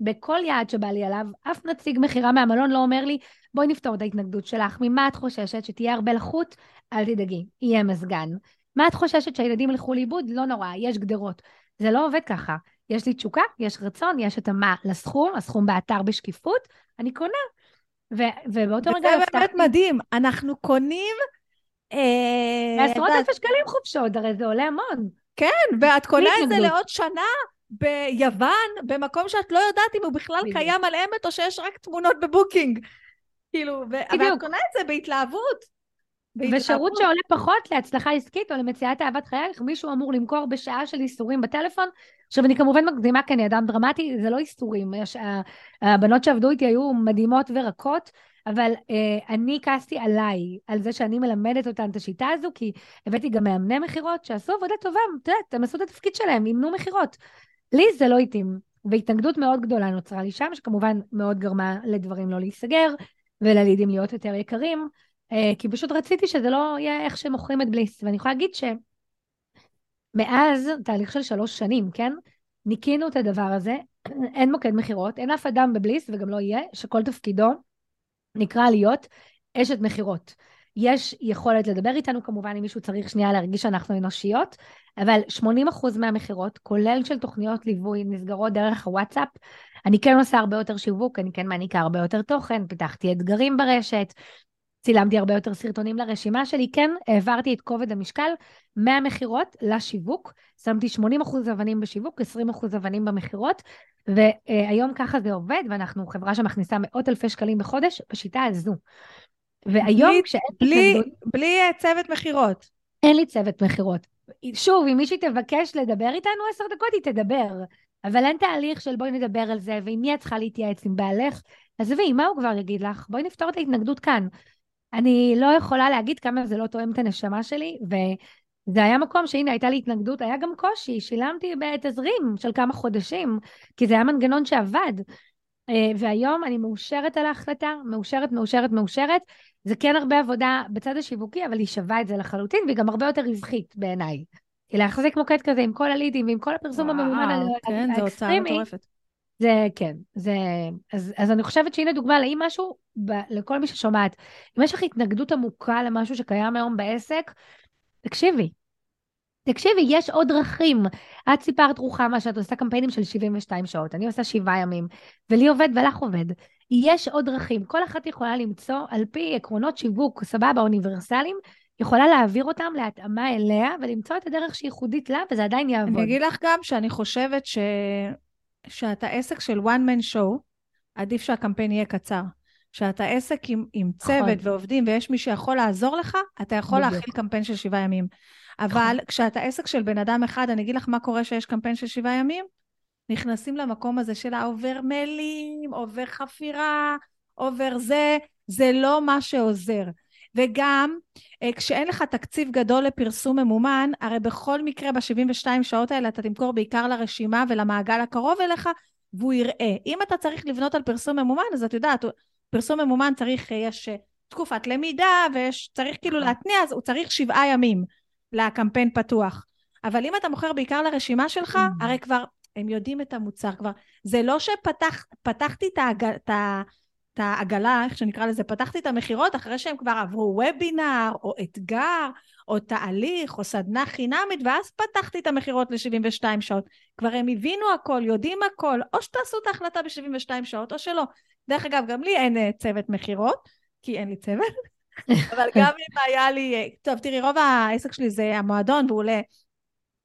בכל יעד שבא לי עליו, אף נציג מכירה מהמלון לא אומר לי, בואי נפתור את ההתנגדות שלך, ממה את חוששת? שתהיה הרבה לחות? אל תדאגי, יהיה מזגן. מה את חוששת שהילדים ילכו לאיבוד? לא נורא, יש גדרות. זה לא עובד ככה. יש לי תשוקה, יש רצון, יש התאמה לסכום, הסכום באתר בשקיפות, אני קונה. ו- ובאותו רגע זה באמת מדהים, אנחנו קונים... אה, בעשרות אלפי שקלים חופשות, הרי זה עולה המון. כן, ואת קונה את זה לעוד שנה ביוון, במקום שאת לא יודעת אם הוא בכלל קיים על אמת או שיש רק תמונות בבוקינג. כאילו, ואת קונה את זה בהתלהבות. ושירות שעולה פחות להצלחה עסקית או למציאת אהבת חייך, מישהו אמור למכור בשעה של איסורים בטלפון. עכשיו, אני כמובן מקדימה כי אני אדם דרמטי, זה לא איסורים. יש, הבנות שעבדו איתי היו מדהימות ורקות, אבל אה, אני כעסתי עליי, על זה שאני מלמדת אותן את השיטה הזו, כי הבאתי גם מאמני מכירות שעשו עבודה טובה, את יודעת, הם עשו את התפקיד שלהם, אימנו מכירות. לי זה לא התאים, והתנגדות מאוד גדולה נוצרה לי שם, שכמובן מאוד גרמה לדברים לא להיסגר, וללידים להיות יותר יקרים. אה, כי פשוט רציתי שזה לא יהיה איך שמוכרים את בליס. ואני יכולה להגיד שמאז תהליך של שלוש שנים, כן? ניקינו את הדבר הזה, אין מוקד מכירות, אין אף אדם בבליס וגם לא יהיה, שכל תפקידו נקרא להיות אשת מכירות. יש יכולת לדבר איתנו כמובן אם מישהו צריך שנייה להרגיש שאנחנו אנושיות, אבל 80% מהמכירות, כולל של תוכניות ליווי, נסגרות דרך הוואטסאפ. אני כן עושה הרבה יותר שיווק, אני כן מעניקה הרבה יותר תוכן, פיתחתי אתגרים ברשת, צילמתי הרבה יותר סרטונים לרשימה שלי, כן, העברתי את כובד המשקל מהמכירות לשיווק, שמתי 80% אבנים בשיווק, 20% אבנים במכירות, והיום ככה זה עובד, ואנחנו חברה שמכניסה מאות אלפי שקלים בחודש בשיטה הזו. והיום בלי, כשאין בלי. בלי אה, צוות מכירות. אין לי צוות מכירות. שוב, אם מישהי תבקש לדבר איתנו עשר דקות, היא תדבר. אבל אין תהליך של בואי נדבר על זה, ועם מי את צריכה להתייעץ, עם בעלך? עזבי, מה הוא כבר יגיד לך? בואי נפתור את ההתנגדות כאן. אני לא יכולה להגיד כמה זה לא תואם את הנשמה שלי, וזה היה מקום שהנה הייתה לי התנגדות, היה גם קושי, שילמתי בתזרים של כמה חודשים, כי זה היה מנגנון שעבד. אה, והיום אני מאושרת על ההחלטה, מאושרת, מאושרת, מאושרת. זה כן הרבה עבודה בצד השיווקי, אבל היא שווה את זה לחלוטין, והיא גם הרבה יותר רווחית בעיניי. כי להחזיק מוקד כזה עם כל הלידים ועם כל הפרסום הממומן האקסטרימי, כן, מטורפת. זה כן, זה... אז, אז אני חושבת שהנה דוגמה לאם משהו, ב, לכל מי ששומעת, אם יש לך התנגדות עמוקה למשהו שקיים היום בעסק, תקשיבי. תקשיבי, יש עוד דרכים. את סיפרת רוחמה שאת עושה קמפיינים של 72 שעות, אני עושה שבעה ימים, ולי עובד ולך עובד. יש עוד דרכים, כל אחת יכולה למצוא על פי עקרונות שיווק, סבבה, אוניברסליים, יכולה להעביר אותם להתאמה אליה ולמצוא את הדרך שהיא ייחודית לה, וזה עדיין יעבוד. אני אגיד לך גם שאני חושבת ש... שאתה עסק של one man show, עדיף שהקמפיין יהיה קצר. שאתה עסק עם, עם נכון. צוות ועובדים ויש מי שיכול לעזור לך, אתה יכול בדיוק. להכיל קמפיין של שבעה ימים. אבל נכון. כשאתה עסק של בן אדם אחד, אני אגיד לך מה קורה שיש קמפיין של שבעה ימים, נכנסים למקום הזה של העובר מיילים, עובר חפירה, עובר זה, זה לא מה שעוזר. וגם, אה, כשאין לך תקציב גדול לפרסום ממומן, הרי בכל מקרה ב-72 שעות האלה אתה תמכור בעיקר לרשימה ולמעגל הקרוב אליך, והוא יראה. אם אתה צריך לבנות על פרסום ממומן, אז את יודעת, פרסום ממומן צריך, אה, יש אה, תקופת למידה, וצריך כאילו נכון. להתניע, אז הוא צריך שבעה ימים לקמפיין פתוח. אבל אם אתה מוכר בעיקר לרשימה שלך, mm. הרי כבר הם יודעים את המוצר כבר. זה לא שפתחתי את, את העגלה, איך שנקרא לזה, פתחתי את המכירות אחרי שהם כבר עברו וובינר, או אתגר, או תהליך, או סדנה חינמית, ואז פתחתי את המכירות ל-72 שעות. כבר הם הבינו הכל, יודעים הכל, או שתעשו את ההחלטה ב-72 שעות, או שלא. דרך אגב, גם לי אין אה, צוות מכירות, כי אין לי צוות, אבל גם אם היה לי... אה, טוב, תראי, רוב העסק שלי זה המועדון, והוא עולה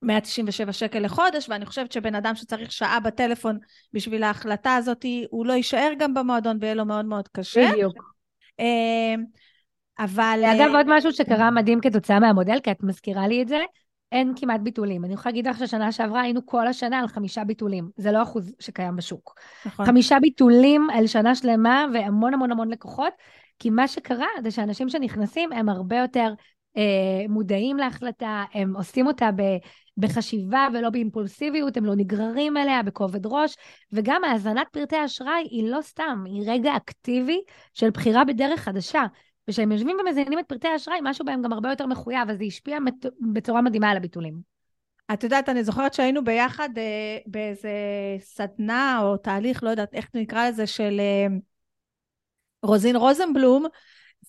197 שקל לחודש, ואני חושבת שבן אדם שצריך שעה בטלפון בשביל ההחלטה הזאת, הוא לא יישאר גם במועדון ויהיה לו מאוד מאוד קשה. בדיוק. אה, אבל... אגב, עוד משהו שקרה מדהים כתוצאה מהמודל, כי את מזכירה לי את זה, אין כמעט ביטולים. אני יכולה להגיד לך ששנה שעברה היינו כל השנה על חמישה ביטולים. זה לא אחוז שקיים בשוק. נכון. חמישה ביטולים על שנה שלמה והמון המון המון לקוחות, כי מה שקרה זה שאנשים שנכנסים הם הרבה יותר אה, מודעים להחלטה, הם עושים אותה ב, בחשיבה ולא באימפולסיביות, הם לא נגררים אליה בכובד ראש, וגם האזנת פרטי אשראי היא לא סתם, היא רגע אקטיבי של בחירה בדרך חדשה. וכשהם יושבים ומזיינים את פרטי האשראי, משהו בהם גם הרבה יותר מחויב, אז זה השפיע בצורה מדהימה על הביטולים. את יודעת, אני זוכרת שהיינו ביחד אה, באיזה סדנה או תהליך, לא יודעת איך נקרא לזה, של אה, רוזין רוזנבלום,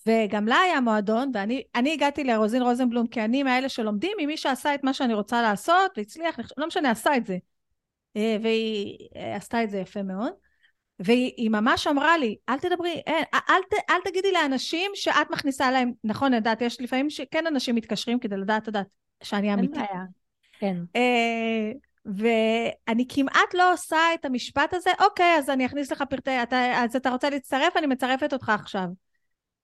וגם לה היה מועדון, ואני הגעתי לרוזין רוזנבלום כי אני מאלה שלומדים ממי שעשה את מה שאני רוצה לעשות, והצליח, לא משנה, עשה את זה. אה, והיא אה, עשתה את זה יפה מאוד. והיא ממש אמרה לי, אל תדברי, אין, אל, אל, אל תגידי לאנשים שאת מכניסה להם, נכון, לדעת, יש לפעמים שכן אנשים מתקשרים כדי לדעת, לדעת, שאני אמיתית. אין בעיה, כן. אה, ואני כמעט לא עושה את המשפט הזה, אוקיי, אז אני אכניס לך פרטי, אתה, אז אתה רוצה להצטרף, אני מצרפת אותך עכשיו.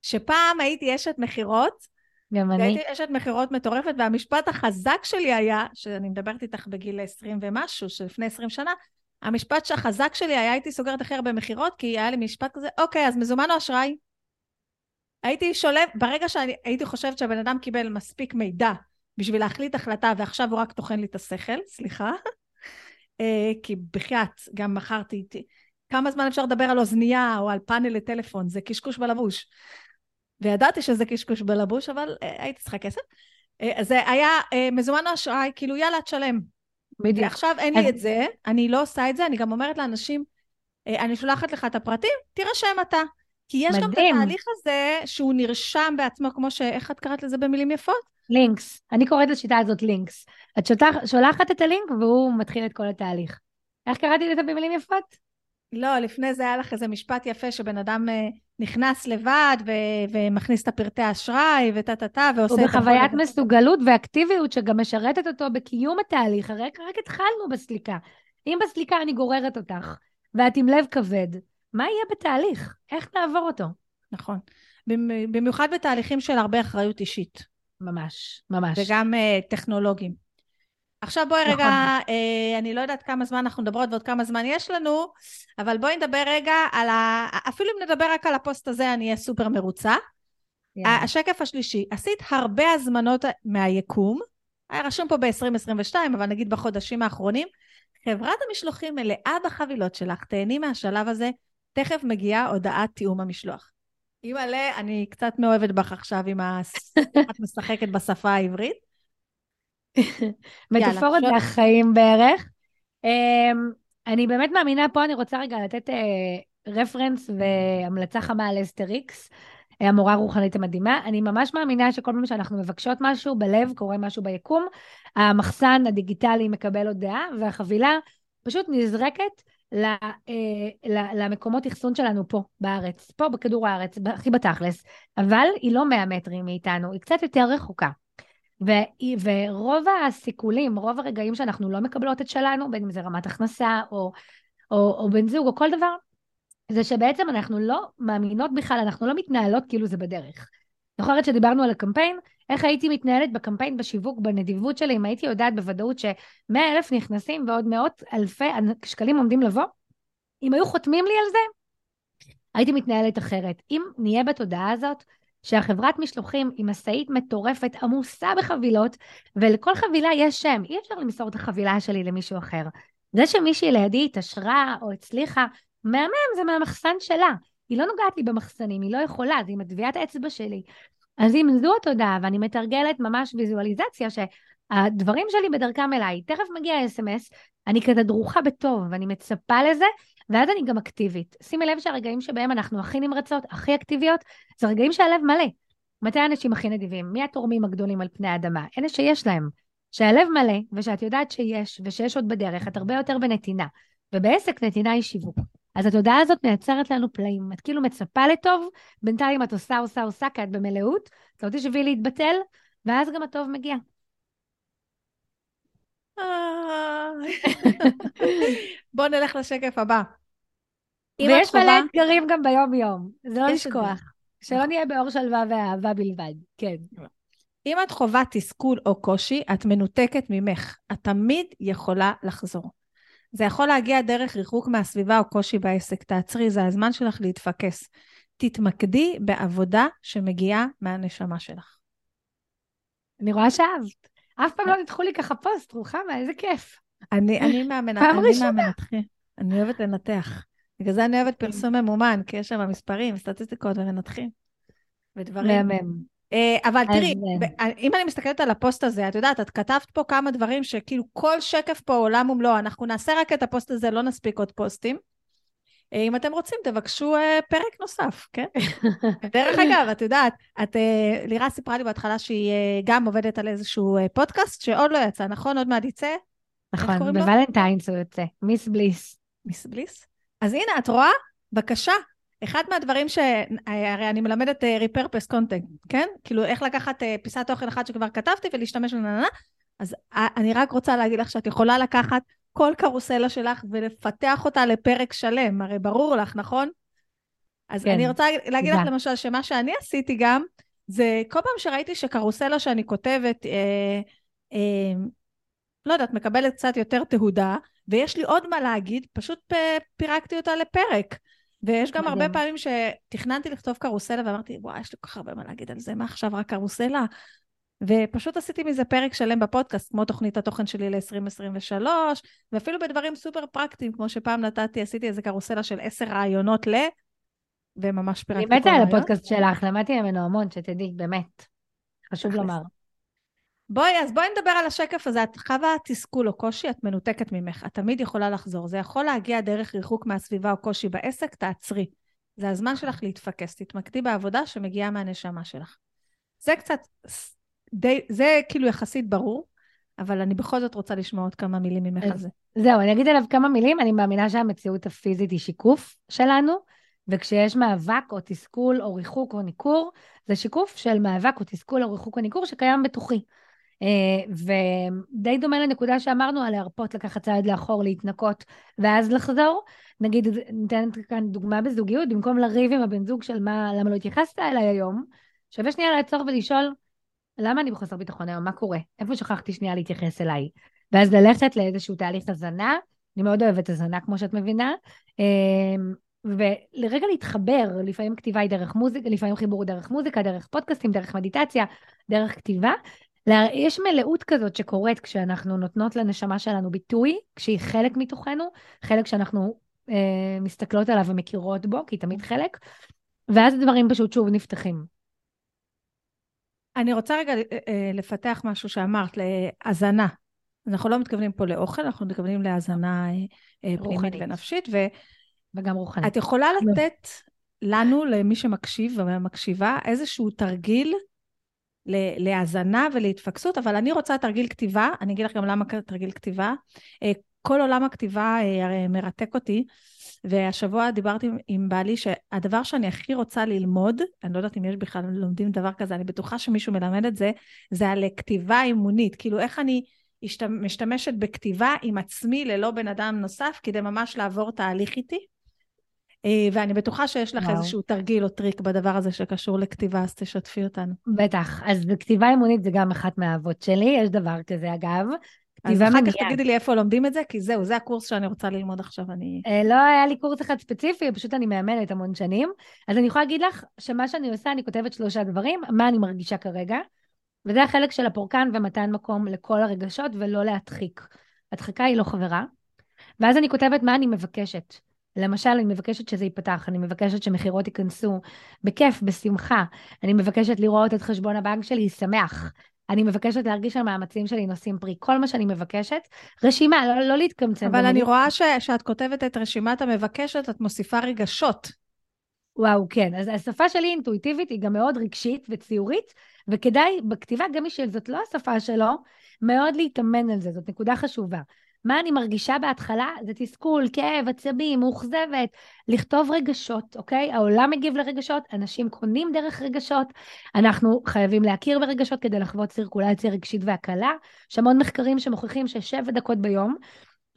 שפעם הייתי אשת מכירות, גם אני. הייתי אשת מכירות מטורפת, והמשפט החזק שלי היה, שאני מדברת איתך בגיל 20 ומשהו, שלפני 20 שנה, המשפט החזק שלי היה הייתי סוגרת הכי הרבה מכירות, כי היה לי משפט כזה, אוקיי, אז מזומן או אשראי? הייתי שולב, ברגע שהייתי חושבת שהבן אדם קיבל מספיק מידע בשביל להחליט החלטה, ועכשיו הוא רק טוחן לי את השכל, סליחה, אה, כי בחייאת, גם מכרתי, כמה זמן אפשר לדבר על אוזנייה או על פאנל לטלפון, זה קשקוש בלבוש. וידעתי שזה קשקוש בלבוש, אבל אה, הייתי צריכה כסף. אה, זה היה מזומן או אשראי, כאילו יאללה, תשלם. בדיוק. ועכשיו אין לי את זה, אני לא עושה את זה, אני גם אומרת לאנשים, אה, אני שולחת לך את הפרטים, תירשם אתה. כי יש מדהים. גם את התהליך הזה שהוא נרשם בעצמו, כמו ש... איך את קראת לזה במילים יפות? לינקס. אני קוראת לשיטה הזאת לינקס. את שולח, שולחת את הלינק והוא מתחיל את כל התהליך. איך קראתי לזה במילים יפות? לא, לפני זה היה לך איזה משפט יפה שבן אדם אה, נכנס לבד ו- ומכניס את הפרטי האשראי וטה טה טה ועושה את הכל. ובחוויית מסוגלות ואקטיביות שגם משרתת אותו בקיום התהליך, הרי רק התחלנו בסליקה. אם בסליקה אני גוררת אותך ואת עם לב כבד, מה יהיה בתהליך? איך נעבור אותו? נכון. במיוחד בתהליכים של הרבה אחריות אישית. ממש, ממש. וגם uh, טכנולוגיים. עכשיו בואי נכון. רגע, אה, אני לא יודעת כמה זמן אנחנו מדברות ועוד כמה זמן יש לנו, אבל בואי נדבר רגע על ה... אפילו אם נדבר רק על הפוסט הזה, אני אהיה סופר מרוצה. Yeah. השקף השלישי, עשית הרבה הזמנות מהיקום, היה רשום פה ב-2022, אבל נגיד בחודשים האחרונים, חברת המשלוחים מלאה בחבילות שלך, תהני מהשלב הזה, תכף מגיעה הודעת תיאום המשלוח. אימא'לה, אני קצת מאוהבת בך עכשיו עם ה... את משחקת בשפה העברית. מטאפורות זה החיים בערך. אמ, אני באמת מאמינה, פה אני רוצה רגע לתת רפרנס אה, והמלצה חמה על אסטריקס, המורה הרוחנית המדהימה. אני ממש מאמינה שכל פעם שאנחנו מבקשות משהו בלב, קורה משהו ביקום, המחסן הדיגיטלי מקבל הודעה, והחבילה פשוט נזרקת אה, למקומות אחסון שלנו פה בארץ, פה בכדור הארץ, הכי בתכלס, אבל היא לא 100 מטרים מאיתנו, היא קצת יותר רחוקה. ו- ורוב הסיכולים, רוב הרגעים שאנחנו לא מקבלות את שלנו, בין אם זה רמת הכנסה או, או, או בן זוג או כל דבר, זה שבעצם אנחנו לא מאמינות בכלל, אנחנו לא מתנהלות כאילו זה בדרך. זוכרת שדיברנו על הקמפיין? איך הייתי מתנהלת בקמפיין, בשיווק, בנדיבות שלי, אם הייתי יודעת בוודאות ש-100 אלף נכנסים ועוד מאות אלפי שקלים עומדים לבוא? אם היו חותמים לי על זה, הייתי מתנהלת אחרת. אם נהיה בתודעה הזאת, שהחברת משלוחים היא משאית מטורפת, עמוסה בחבילות, ולכל חבילה יש שם. אי אפשר למסור את החבילה שלי למישהו אחר. זה שמישהי לידי התעשרה או הצליחה, מהמם, זה מהמחסן שלה. היא לא נוגעת לי במחסנים, היא לא יכולה, זה עם הטביעת האצבע שלי. אז אם זו התודעה, ואני מתרגלת ממש ויזואליזציה שהדברים שלי בדרכם אליי, תכף מגיע אס.אם.אס, אני כזה דרוכה בטוב, ואני מצפה לזה, ואז אני גם אקטיבית. שימי לב שהרגעים שבהם אנחנו הכי נמרצות, הכי אקטיביות, זה רגעים שהלב מלא. מתי האנשים הכי נדיבים? מי התורמים הגדולים על פני האדמה? אלה שיש להם. שהלב מלא, ושאת יודעת שיש, ושיש עוד בדרך, את הרבה יותר בנתינה. ובעסק נתינה היא שיווק. אז התודעה הזאת מייצרת לנו פלאים. את כאילו מצפה לטוב, בינתיים את עושה, עושה, עושה, כי את במלאות, את לא תשבי להתבטל, ואז גם הטוב מגיע. בואו נלך לשקף הבא. ויש מלא אתגרים גם ביום-יום, זה לא לשכוח. שלא נהיה באור שלווה ואהבה בלבד, כן. אם את חווה תסכול או קושי, את מנותקת ממך. את תמיד יכולה לחזור. זה יכול להגיע דרך ריחוק מהסביבה או קושי בעסק. תעצרי, זה הזמן שלך להתפקס. תתמקדי בעבודה שמגיעה מהנשמה שלך. אני רואה שאהבת. אף פעם לא ניתחו לי ככה פוסט, רוחמה, איזה כיף. אני, אני מהמנתחים. אני אוהבת לנתח. בגלל זה אני אוהבת. פרסום ממומן, כי יש שם מספרים, סטטיסטיקות ומנתחים. ודברים. מהמם. אה, אבל תראי, אה, אם אני מסתכלת על הפוסט הזה, את יודעת, את כתבת פה כמה דברים שכאילו כל שקף פה עולם ומלואו, אנחנו נעשה רק את הפוסט הזה, לא נספיק עוד פוסטים. אה, אם אתם רוצים, תבקשו פרק נוסף, כן? דרך אגב, את יודעת, את, לירה סיפרה לי בהתחלה שהיא גם עובדת על איזשהו פודקאסט שעוד לא יצא, נכון? עוד מעט יצא? נכון, בוולנטיינס הוא יוצא, מיס בליס. מיס בליס? אז הנה, את רואה? בבקשה, אחד מהדברים ש... הרי אני מלמדת ריפרפס קונטנט, כן? כאילו איך לקחת פיסת תוכן אחת שכבר כתבתי ולהשתמש בננה, אז אני רק רוצה להגיד לך שאת יכולה לקחת כל קרוסלה שלך ולפתח אותה לפרק שלם, הרי ברור לך, נכון? אז כן, אני רוצה להגיד לך למשל שמה שאני עשיתי גם, זה כל פעם שראיתי שקרוסלה שאני כותבת, אה, אה, לא יודעת, מקבלת קצת יותר תהודה, ויש לי עוד מה להגיד, פשוט פירקתי אותה לפרק. ויש גם מדהים. הרבה פעמים שתכננתי לכתוב קרוסלה ואמרתי, וואי, יש לי כל כך הרבה מה להגיד על זה, מה עכשיו רק קרוסלה? ופשוט עשיתי מזה פרק שלם בפודקאסט, כמו תוכנית התוכן שלי ל-2023, ואפילו בדברים סופר פרקטיים, כמו שפעם נתתי, עשיתי איזה קרוסלה של עשר רעיונות ל... וממש פירקתי כל רעיון. אני מתה על הפודקאסט שלך, למדתי ממנו המון, שתדעי, באמת. חשוב לומר. בואי, אז בואי נדבר על השקף הזה. את חווה תסכול או קושי, את מנותקת ממך. את תמיד יכולה לחזור. זה יכול להגיע דרך ריחוק מהסביבה או קושי בעסק, תעצרי. זה הזמן שלך להתפקס. תתמקדי בעבודה שמגיעה מהנשמה שלך. זה קצת, די, זה כאילו יחסית ברור, אבל אני בכל זאת רוצה לשמוע עוד כמה מילים ממך על זה. זהו, אני אגיד עליו כמה מילים. אני מאמינה שהמציאות הפיזית היא שיקוף שלנו, וכשיש מאבק או תסכול או ריחוק או ניכור, זה שיקוף של מאבק או תסכול או ריחוק או ניכור שקיים בתוכי. אה, ודי דומה לנקודה שאמרנו על להרפות, לקחת צעד לאחור, להתנקות, ואז לחזור. נגיד, ניתן כאן דוגמה בזוגיות, במקום לריב עם הבן זוג של מה, למה לא התייחסת אליי היום, שווה שנייה לעצור ולשאול, למה אני בחוסר ביטחון היום? מה קורה? איפה שכחתי שנייה להתייחס אליי? ואז ללכת לאיזשהו תהליך הזנה, אני מאוד אוהבת הזנה, כמו שאת מבינה, אה, ולרגע להתחבר, לפעמים כתיבה היא דרך מוזיקה, לפעמים חיבור דרך מוזיקה, דרך פודקאסטים, דרך מדיטציה, דרך כתיבה, יש מלאות כזאת שקורית כשאנחנו נותנות לנשמה שלנו ביטוי, כשהיא חלק מתוכנו, חלק שאנחנו אה, מסתכלות עליו ומכירות בו, כי היא תמיד חלק, ואז הדברים פשוט שוב נפתחים. אני רוצה רגע אה, אה, לפתח משהו שאמרת, להזנה. אנחנו לא מתכוונים פה לאוכל, אנחנו מתכוונים להזנה אה, פנימית ונפשית, ו... וגם רוחנית. את יכולה לתת לנו, למי שמקשיב ומקשיבה, איזשהו תרגיל להאזנה ולהתפקסות, אבל אני רוצה תרגיל כתיבה, אני אגיד לך גם למה תרגיל כתיבה. כל עולם הכתיבה הרי מרתק אותי, והשבוע דיברתי עם, בעלי שהדבר שאני הכי רוצה ללמוד, אני לא יודעת אם יש בכלל לומדים דבר כזה, אני בטוחה שמישהו מלמד את זה, זה על כתיבה אימונית, כאילו איך אני משתמשת בכתיבה עם עצמי ללא בן אדם נוסף, כדי ממש לעבור תהליך איתי. אה, ואני בטוחה שיש לך וואו. איזשהו תרגיל או טריק בדבר הזה שקשור לכתיבה, אז תשתפי אותנו. בטח. אז כתיבה אמונית זה גם אחת מהאהבות שלי, יש דבר כזה אגב. אז אחר כך תגידי לי איפה לומדים את זה, כי זהו, זה הקורס שאני רוצה ללמוד עכשיו, אני... אה, לא היה לי קורס אחד ספציפי, פשוט אני מאמנת המון שנים. אז אני יכולה להגיד לך שמה שאני עושה, אני כותבת שלושה דברים, מה אני מרגישה כרגע, וזה החלק של הפורקן ומתן מקום לכל הרגשות ולא להדחיק. הדחקה היא לא חברה. ואז אני כותבת מה אני מבקשת. למשל, אני מבקשת שזה ייפתח, אני מבקשת שמכירות ייכנסו בכיף, בשמחה. אני מבקשת לראות את חשבון הבנק שלי שמח. אני מבקשת להרגיש שהמאמצים שלי נושאים פרי. כל מה שאני מבקשת, רשימה, לא, לא להתקמצן. אבל אני רואה ש, שאת כותבת את רשימת המבקשת, את מוסיפה רגשות. וואו, כן. אז השפה שלי אינטואיטיבית, היא גם מאוד רגשית וציורית, וכדאי בכתיבה, גם מי שזאת לא השפה שלו, מאוד להתאמן על זה, זאת נקודה חשובה. מה אני מרגישה בהתחלה? זה תסכול, כאב, עצבים, מאוכזבת. לכתוב רגשות, אוקיי? העולם מגיב לרגשות, אנשים קונים דרך רגשות, אנחנו חייבים להכיר ברגשות כדי לחוות סירקולציה רגשית והקלה. יש המון מחקרים שמוכיחים ששבע דקות ביום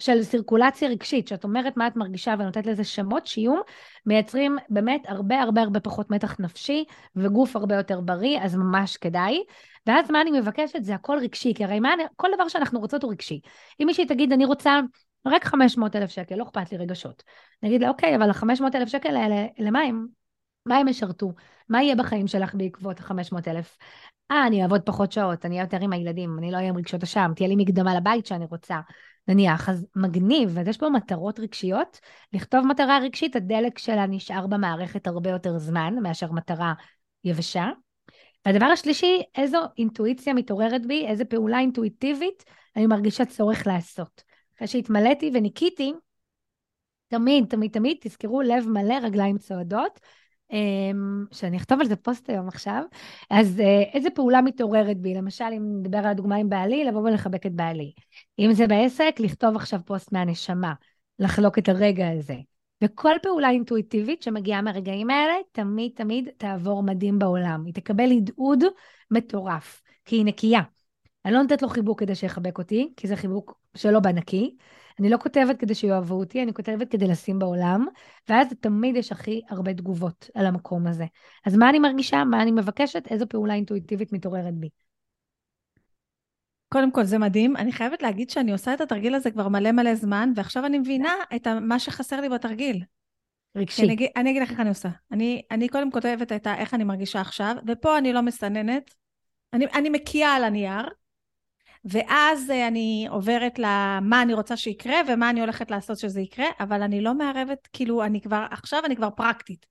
של סירקולציה רגשית, שאת אומרת מה את מרגישה ונותנת לזה שמות, שיום, מייצרים באמת הרבה הרבה הרבה פחות מתח נפשי וגוף הרבה יותר בריא, אז ממש כדאי. ואז מה אני מבקשת? זה הכל רגשי, כי הרי מה, כל דבר שאנחנו רוצות הוא רגשי. אם מישהי תגיד, אני רוצה רק 500 אלף שקל, לא אכפת לי רגשות. נגיד לה, אוקיי, אבל ה-500 אלף שקל האלה, למה הם? מה הם ישרתו? מה יהיה בחיים שלך בעקבות ה-500 אלף? אה, אני אעבוד פחות שעות, אני אהיה יותר עם הילדים, אני לא אהיה עם רגשות אשם, תהיה לי מקדמה לבית שאני רוצה. נניח, אז מגניב, אז יש פה מטרות רגשיות. לכתוב מטרה רגשית, הדלק שלה נשאר במערכת הרבה יותר זמן מאשר מטרה יבשה. והדבר השלישי, איזו אינטואיציה מתעוררת בי, איזו פעולה אינטואיטיבית אני מרגישה צורך לעשות. אחרי שהתמלאתי וניקיתי, תמיד, תמיד, תמיד, תזכרו לב מלא, רגליים צועדות, שאני אכתוב על זה פוסט היום עכשיו, אז אה, איזה פעולה מתעוררת בי? למשל, אם נדבר על הדוגמה עם בעלי, לבוא ולחבק את בעלי. אם זה בעסק, לכתוב עכשיו פוסט מהנשמה, לחלוק את הרגע הזה. וכל פעולה אינטואיטיבית שמגיעה מהרגעים האלה, תמיד תמיד תעבור מדהים בעולם. היא תקבל הדהוד מטורף, כי היא נקייה. אני לא נותנת לו חיבוק כדי שיחבק אותי, כי זה חיבוק שלא בנקי. אני לא כותבת כדי שיאהבו אותי, אני כותבת כדי לשים בעולם, ואז תמיד יש הכי הרבה תגובות על המקום הזה. אז מה אני מרגישה, מה אני מבקשת, איזו פעולה אינטואיטיבית מתעוררת בי. קודם כל, זה מדהים. אני חייבת להגיד שאני עושה את התרגיל הזה כבר מלא מלא זמן, ועכשיו אני מבינה את מה שחסר לי בתרגיל. רגשי. אני, אני אגיד לך איך אני עושה. אני, אני קודם כותבת את איך אני מרגישה עכשיו, ופה אני לא מסננת. אני, אני מקיאה על הנייר, ואז אה, אני עוברת למה אני רוצה שיקרה ומה אני הולכת לעשות שזה יקרה, אבל אני לא מערבת, כאילו, אני כבר, עכשיו אני כבר פרקטית.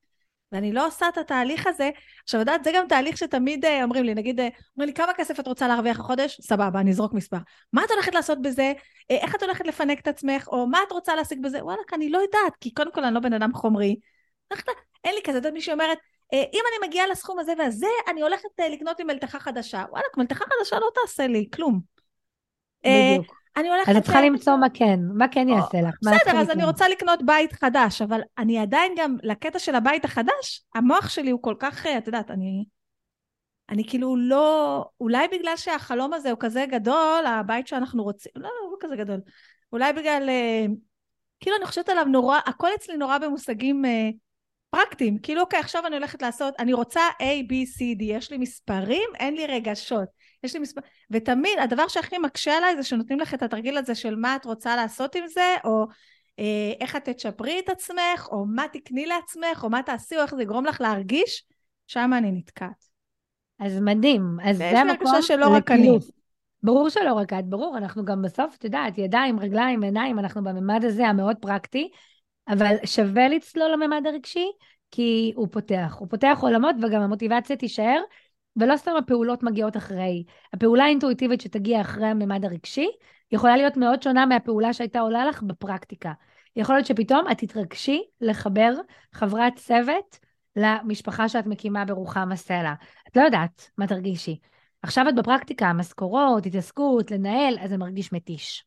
ואני לא עושה את התהליך הזה. עכשיו, יודעת, זה גם תהליך שתמיד אה, אומרים לי, נגיד, אה, אומרים לי, כמה כסף את רוצה להרוויח החודש? סבבה, אני אזרוק מספר. מה את הולכת לעשות בזה? איך את הולכת לפנק את עצמך? או מה את רוצה להשיג בזה? וואלה, אני לא יודעת, כי קודם כל אני לא בן אדם חומרי. אין לי כזה, את יודעת, מישהי אומרת, אם אני מגיעה לסכום הזה והזה, אני הולכת לקנות לי מלתחה חדשה. וואלה, מלתחה חדשה לא תעשה לי כלום. בדיוק. אני הולכת... אז את צריכה למצוא מה כן, מה כן יעשה לך. בסדר, אז אני רוצה לקנות בית חדש, אבל אני עדיין גם, לקטע של הבית החדש, המוח שלי הוא כל כך, את יודעת, אני... אני כאילו לא... אולי בגלל שהחלום הזה הוא כזה גדול, הבית שאנחנו רוצים... לא, הוא לא כזה גדול. אולי בגלל... אה, כאילו, אני חושבת עליו נורא... הכל אצלי נורא במושגים אה, פרקטיים. כאילו, אוקיי, עכשיו אני הולכת לעשות... אני רוצה A, B, C, D. יש לי מספרים, אין לי רגשות. יש לי מספר... ותמיד, הדבר שהכי מקשה עליי זה שנותנים לך את התרגיל הזה של מה את רוצה לעשות עם זה, או אה, איך את תצ'פרי את עצמך, או מה תקני לעצמך, או מה תעשי, או איך זה יגרום לך להרגיש, שם אני נתקעת. אז מדהים. אז זה המקום... ויש לי הרגשה שלא רק אני. ברור שלא רק את, ברור, אנחנו גם בסוף, את יודעת, ידיים, רגליים, עיניים, אנחנו בממד הזה המאוד פרקטי, אבל שווה לצלול לממד הרגשי, כי הוא פותח. הוא פותח עולמות וגם המוטיבציה תישאר, ולא סתם הפעולות מגיעות אחרי. הפעולה האינטואיטיבית שתגיע אחרי הממד הרגשי, יכולה להיות מאוד שונה מהפעולה שהייתה עולה לך בפרקטיקה. יכול להיות שפתאום את תתרגשי לחבר חברת צוות למשפחה שאת מקימה ברוחם הסלע. את לא יודעת מה תרגישי. עכשיו את בפרקטיקה, משכורות, התעסקות, לנהל, אז זה מרגיש מתיש.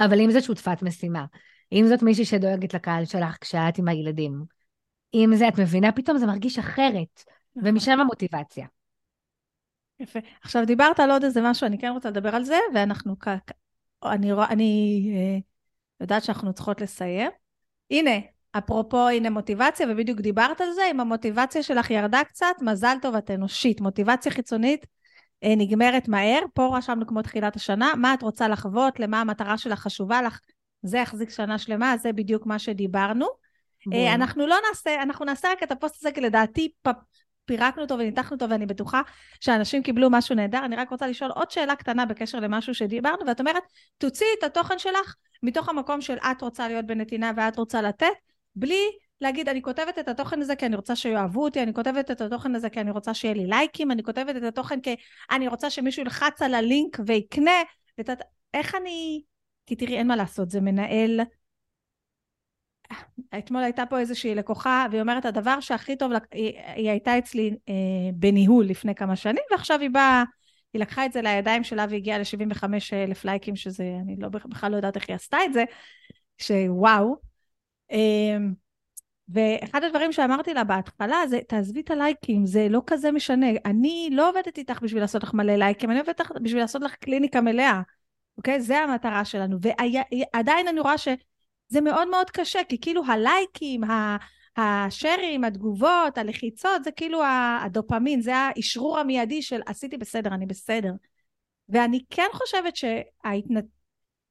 אבל אם זאת שותפת משימה, אם זאת מישהי שדואגת לקהל שלך כשאת עם הילדים, אם זה, את מבינה, פתאום זה מרגיש אחרת. נכון. ומשם המוטיבציה. יפה. עכשיו, דיברת על עוד איזה משהו, אני כן רוצה לדבר על זה, ואנחנו כ... אני, אני אה, יודעת שאנחנו צריכות לסיים. הנה, אפרופו, הנה מוטיבציה, ובדיוק דיברת על זה, אם המוטיבציה שלך ירדה קצת, מזל טוב, את אנושית. מוטיבציה חיצונית אה, נגמרת מהר, פה רשמנו כמו תחילת השנה, מה את רוצה לחוות, למה המטרה שלך חשובה לך, זה יחזיק שנה שלמה, זה בדיוק מה שדיברנו. אה, אנחנו לא נעשה, אנחנו נעשה רק את הפוסט הזה, כי לדעתי פירקנו אותו וניתחנו אותו, ואני בטוחה שאנשים קיבלו משהו נהדר. אני רק רוצה לשאול עוד שאלה קטנה בקשר למשהו שדיברנו, ואת אומרת, תוציאי את התוכן שלך מתוך המקום של את רוצה להיות בנתינה ואת רוצה לתת, בלי להגיד, אני כותבת את התוכן הזה כי אני רוצה שיאהבו אותי, אני כותבת את התוכן הזה כי אני רוצה שיהיה לי לייקים, אני כותבת את התוכן כי אני רוצה שמישהו ילחץ על הלינק ויקנה, ות... איך אני... כי תראי, אין מה לעשות, זה מנהל... אתמול הייתה פה איזושהי לקוחה, והיא אומרת, הדבר שהכי טוב, היא, היא הייתה אצלי אה, בניהול לפני כמה שנים, ועכשיו היא באה, היא לקחה את זה לידיים שלה והגיעה ל-75 אלף לייקים, שזה, אני לא, בכלל לא יודעת איך היא עשתה את זה, שוואו. אה, ואחד הדברים שאמרתי לה בהתחלה זה, תעזבי את הלייקים, זה לא כזה משנה. אני לא עובדת איתך בשביל לעשות לך מלא לייקים, אני עובדת בשביל לעשות לך קליניקה מלאה, אוקיי? זה המטרה שלנו. ועדיין אני רואה שזה מאוד מאוד קשה, כי כאילו הלייקים, השרים, התגובות, הלחיצות, זה כאילו הדופמין, זה האשרור המיידי של עשיתי בסדר, אני בסדר. ואני כן חושבת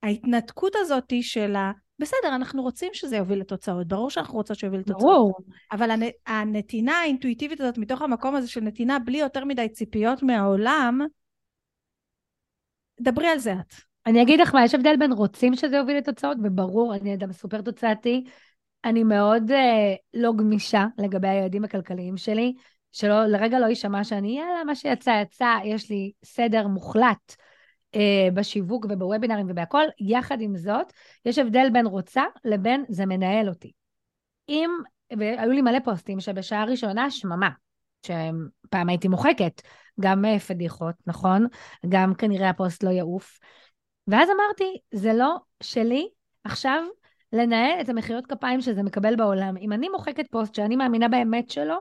שההתנתקות הזאת של ה... בסדר, אנחנו רוצים שזה יוביל לתוצאות, ברור שאנחנו רוצות שיוביל לתוצאות. ברור. אבל הנתינה האינטואיטיבית הזאת מתוך המקום הזה של נתינה בלי יותר מדי ציפיות מהעולם, דברי על זה את. אני אגיד לך מה, יש הבדל בין רוצים שזה יוביל לתוצאות, וברור, אני אדם סופר תוצאתי. אני מאוד אה, לא גמישה לגבי היעדים הכלכליים שלי, שלא, לרגע לא יישמע שאני, יאללה, מה שיצא, יצא, יש לי סדר מוחלט אה, בשיווק ובוובינרים ובהכל. יחד עם זאת, יש הבדל בין רוצה לבין זה מנהל אותי. אם, והיו לי מלא פוסטים שבשעה ראשונה שממה, שפעם הייתי מוחקת, גם אה, פדיחות, נכון? גם כנראה הפוסט לא יעוף. ואז אמרתי, זה לא שלי עכשיו לנהל את המחיאות כפיים שזה מקבל בעולם. אם אני מוחקת פוסט שאני מאמינה באמת שלו,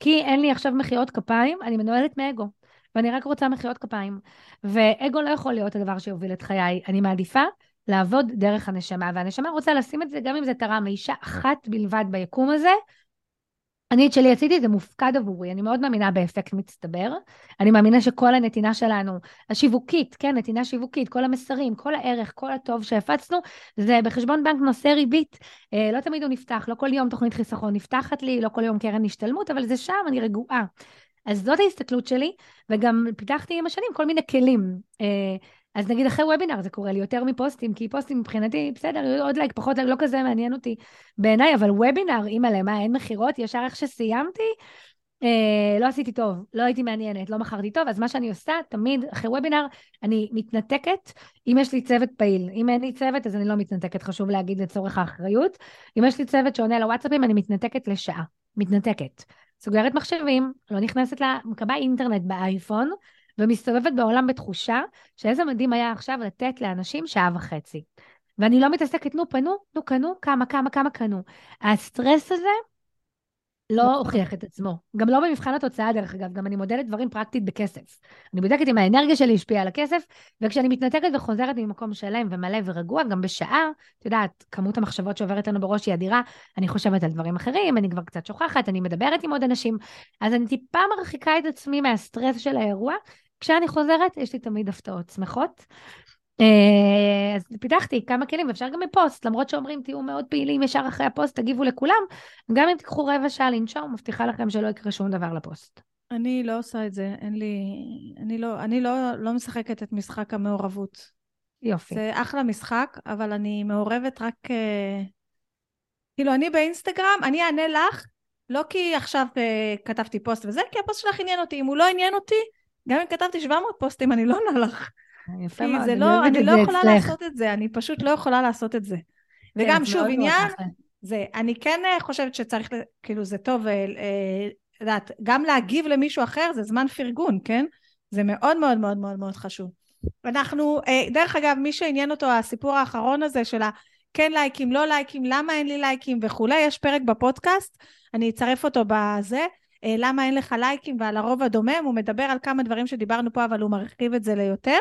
כי אין לי עכשיו מחיאות כפיים, אני מנוהלת מאגו. ואני רק רוצה מחיאות כפיים. ואגו לא יכול להיות הדבר שיוביל את חיי. אני מעדיפה לעבוד דרך הנשמה, והנשמה רוצה לשים את זה, גם אם זה תרם לאישה אחת בלבד ביקום הזה, אני את שלי עשיתי, זה מופקד עבורי, אני מאוד מאמינה באפקט מצטבר. אני מאמינה שכל הנתינה שלנו, השיווקית, כן, נתינה שיווקית, כל המסרים, כל הערך, כל הטוב שהפצנו, זה בחשבון בנק נושא ריבית. אה, לא תמיד הוא נפתח, לא כל יום תוכנית חיסכון נפתחת לי, לא כל יום קרן השתלמות, אבל זה שם, אני רגועה. אז זאת ההסתכלות שלי, וגם פיתחתי עם השנים כל מיני כלים. אה, אז נגיד אחרי וובינר זה קורה לי יותר מפוסטים, כי פוסטים מבחינתי, בסדר, עוד לייק, פחות לייק, לא כזה מעניין אותי בעיניי, אבל וובינר, אימא'לה, מה, אין מכירות? ישר איך שסיימתי, אה, לא עשיתי טוב, לא הייתי מעניינת, לא מכרתי טוב, אז מה שאני עושה, תמיד אחרי וובינר, אני מתנתקת אם יש לי צוות פעיל. אם אין לי צוות, אז אני לא מתנתקת, חשוב להגיד לצורך האחריות. אם יש לי צוות שעונה לוואטסאפים, אני מתנתקת לשעה. מתנתקת. סוגרת מחשבים, לא נכנסת מקבעה אינטרנט באייפון, ומסתובבת בעולם בתחושה שאיזה מדהים היה עכשיו לתת לאנשים שעה וחצי. ואני לא מתעסקת, נו, פנו, נו, קנו, כמה, כמה, כמה קנו. הסטרס הזה לא נכון. הוכיח את עצמו. גם לא במבחן התוצאה, דרך אגב, גם אני מודדת דברים פרקטית בכסף. אני בודקת אם האנרגיה שלי השפיעה על הכסף, וכשאני מתנתקת וחוזרת ממקום שלם ומלא ורגוע, גם בשעה, את יודעת, כמות המחשבות שעוברת לנו בראש היא אדירה, אני חושבת על דברים אחרים, אני כבר קצת שוכחת, אני מדברת עם עוד אנשים, אז אני טיפה מרחיקה את עצמי מהסטרס של האירוע. כשאני חוזרת, יש לי תמיד הפתעות שמחות. אה, אז פיתחתי כמה כלים, אפשר גם בפוסט, למרות שאומרים תהיו מאוד פעילים ישר אחרי הפוסט, תגיבו לכולם, גם אם תיקחו רבע שעה לנשום, מבטיחה לכם שלא יקרה שום דבר לפוסט. אני לא עושה את זה, אין לי... אני לא, אני לא, לא משחקת את משחק המעורבות. יופי. זה אחלה משחק, אבל אני מעורבת רק... אה, כאילו, אני באינסטגרם, אני אענה לך, לא כי עכשיו אה, כתבתי פוסט וזה, כי הפוסט שלך עניין אותי. אם הוא לא עניין אותי, גם אם כתבתי 700 פוסטים, אני לא עונה לך. יפה מאוד, אני לא, אני לא יכולה אצלך. לעשות את זה, אני פשוט לא יכולה לעשות את זה. כן, וגם, שוב, עניין, זה, אני כן אה, חושבת שצריך, כאילו, זה טוב, אה, אה, יודעת, גם להגיב למישהו אחר זה זמן פרגון, כן? זה מאוד מאוד מאוד מאוד מאוד חשוב. אנחנו, דרך אגב, מי שעניין אותו הסיפור האחרון הזה של הכן לייקים, לא לייקים, למה אין לי לייקים וכולי, יש פרק בפודקאסט, אני אצרף אותו בזה. למה אין לך לייקים ועל הרוב הדומם, הוא מדבר על כמה דברים שדיברנו פה, אבל הוא מרחיב את זה ליותר.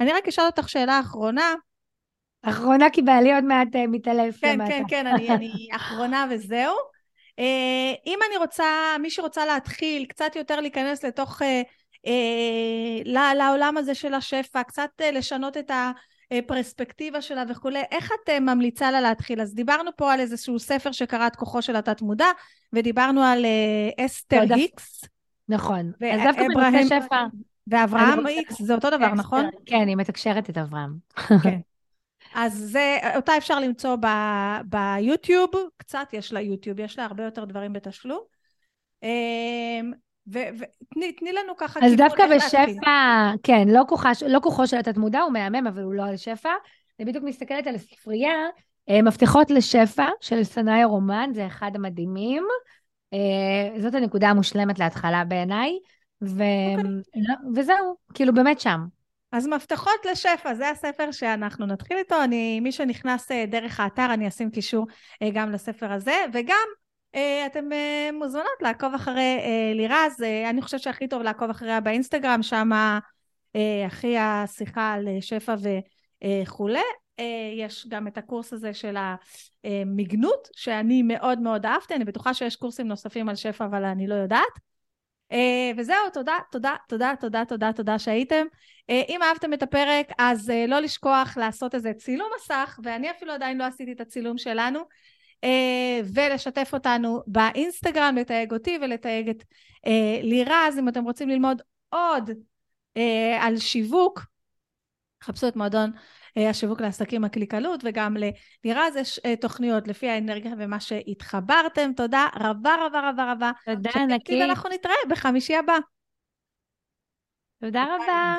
אני רק אשאל אותך שאלה אחרונה. אחרונה, כי בעלי עוד מעט uh, מתעלף כן, למטה. כן, כן, אני, אני אחרונה וזהו. Uh, אם אני רוצה, מי שרוצה להתחיל קצת יותר להיכנס לתוך, uh, uh, לעולם הזה של השפע, קצת uh, לשנות את הפרספקטיבה שלה וכולי, איך את uh, ממליצה לה להתחיל? אז דיברנו פה על איזשהו ספר שקראת כוחו של התת-מודע, ודיברנו על uh, אסתר היקס. נכון. אז דווקא בנושא שפע... ואברהם איקס זה אותו דבר, נכון? כן, היא מתקשרת את אברהם. כן. אז זה, אותה אפשר למצוא ב, ביוטיוב, קצת יש לה יוטיוב, יש לה הרבה יותר דברים בתשלום. ותני לנו ככה... אז דווקא בשפע, כן, לא כוחו, לא כוחו של התת מודע, הוא מהמם, אבל הוא לא על שפע. אני בדיוק מסתכלת על הספרייה, אה, מפתחות לשפע של סנאי רומן, זה אחד המדהימים. אה, זאת הנקודה המושלמת להתחלה בעיניי, ו... okay. אוקיי. לא, וזהו, כאילו באמת שם. אז מפתחות לשפע, זה הספר שאנחנו נתחיל איתו. אני, מי שנכנס אה, דרך האתר, אני אשים קישור גם לספר הזה, וגם אתם מוזמנות לעקוב אחרי לירז. אני חושבת שהכי טוב לעקוב אחריה באינסטגרם, שם הכי השיחה על שפע וכולי. אה, יש גם את הקורס הזה של המגנות, שאני מאוד מאוד אהבתי, אני בטוחה שיש קורסים נוספים על שפע, אבל אני לא יודעת. אה, וזהו, תודה, תודה, תודה, תודה, תודה, תודה שהייתם. אה, אם אהבתם את הפרק, אז לא לשכוח לעשות איזה צילום מסך, ואני אפילו עדיין לא עשיתי את הצילום שלנו, ולשתף אותנו באינסטגרם, לתייג אותי ולתייג את לירז, אם אתם רוצים ללמוד עוד על שיווק, חפשו את מועדון אה, השיווק לעסקים הקליקלות, וגם ללירז יש אה, תוכניות לפי האנרגיה ומה שהתחברתם. תודה רבה רבה רבה רבה. תודה ענקית. ואנחנו נתראה בחמישי הבא. תודה רבה.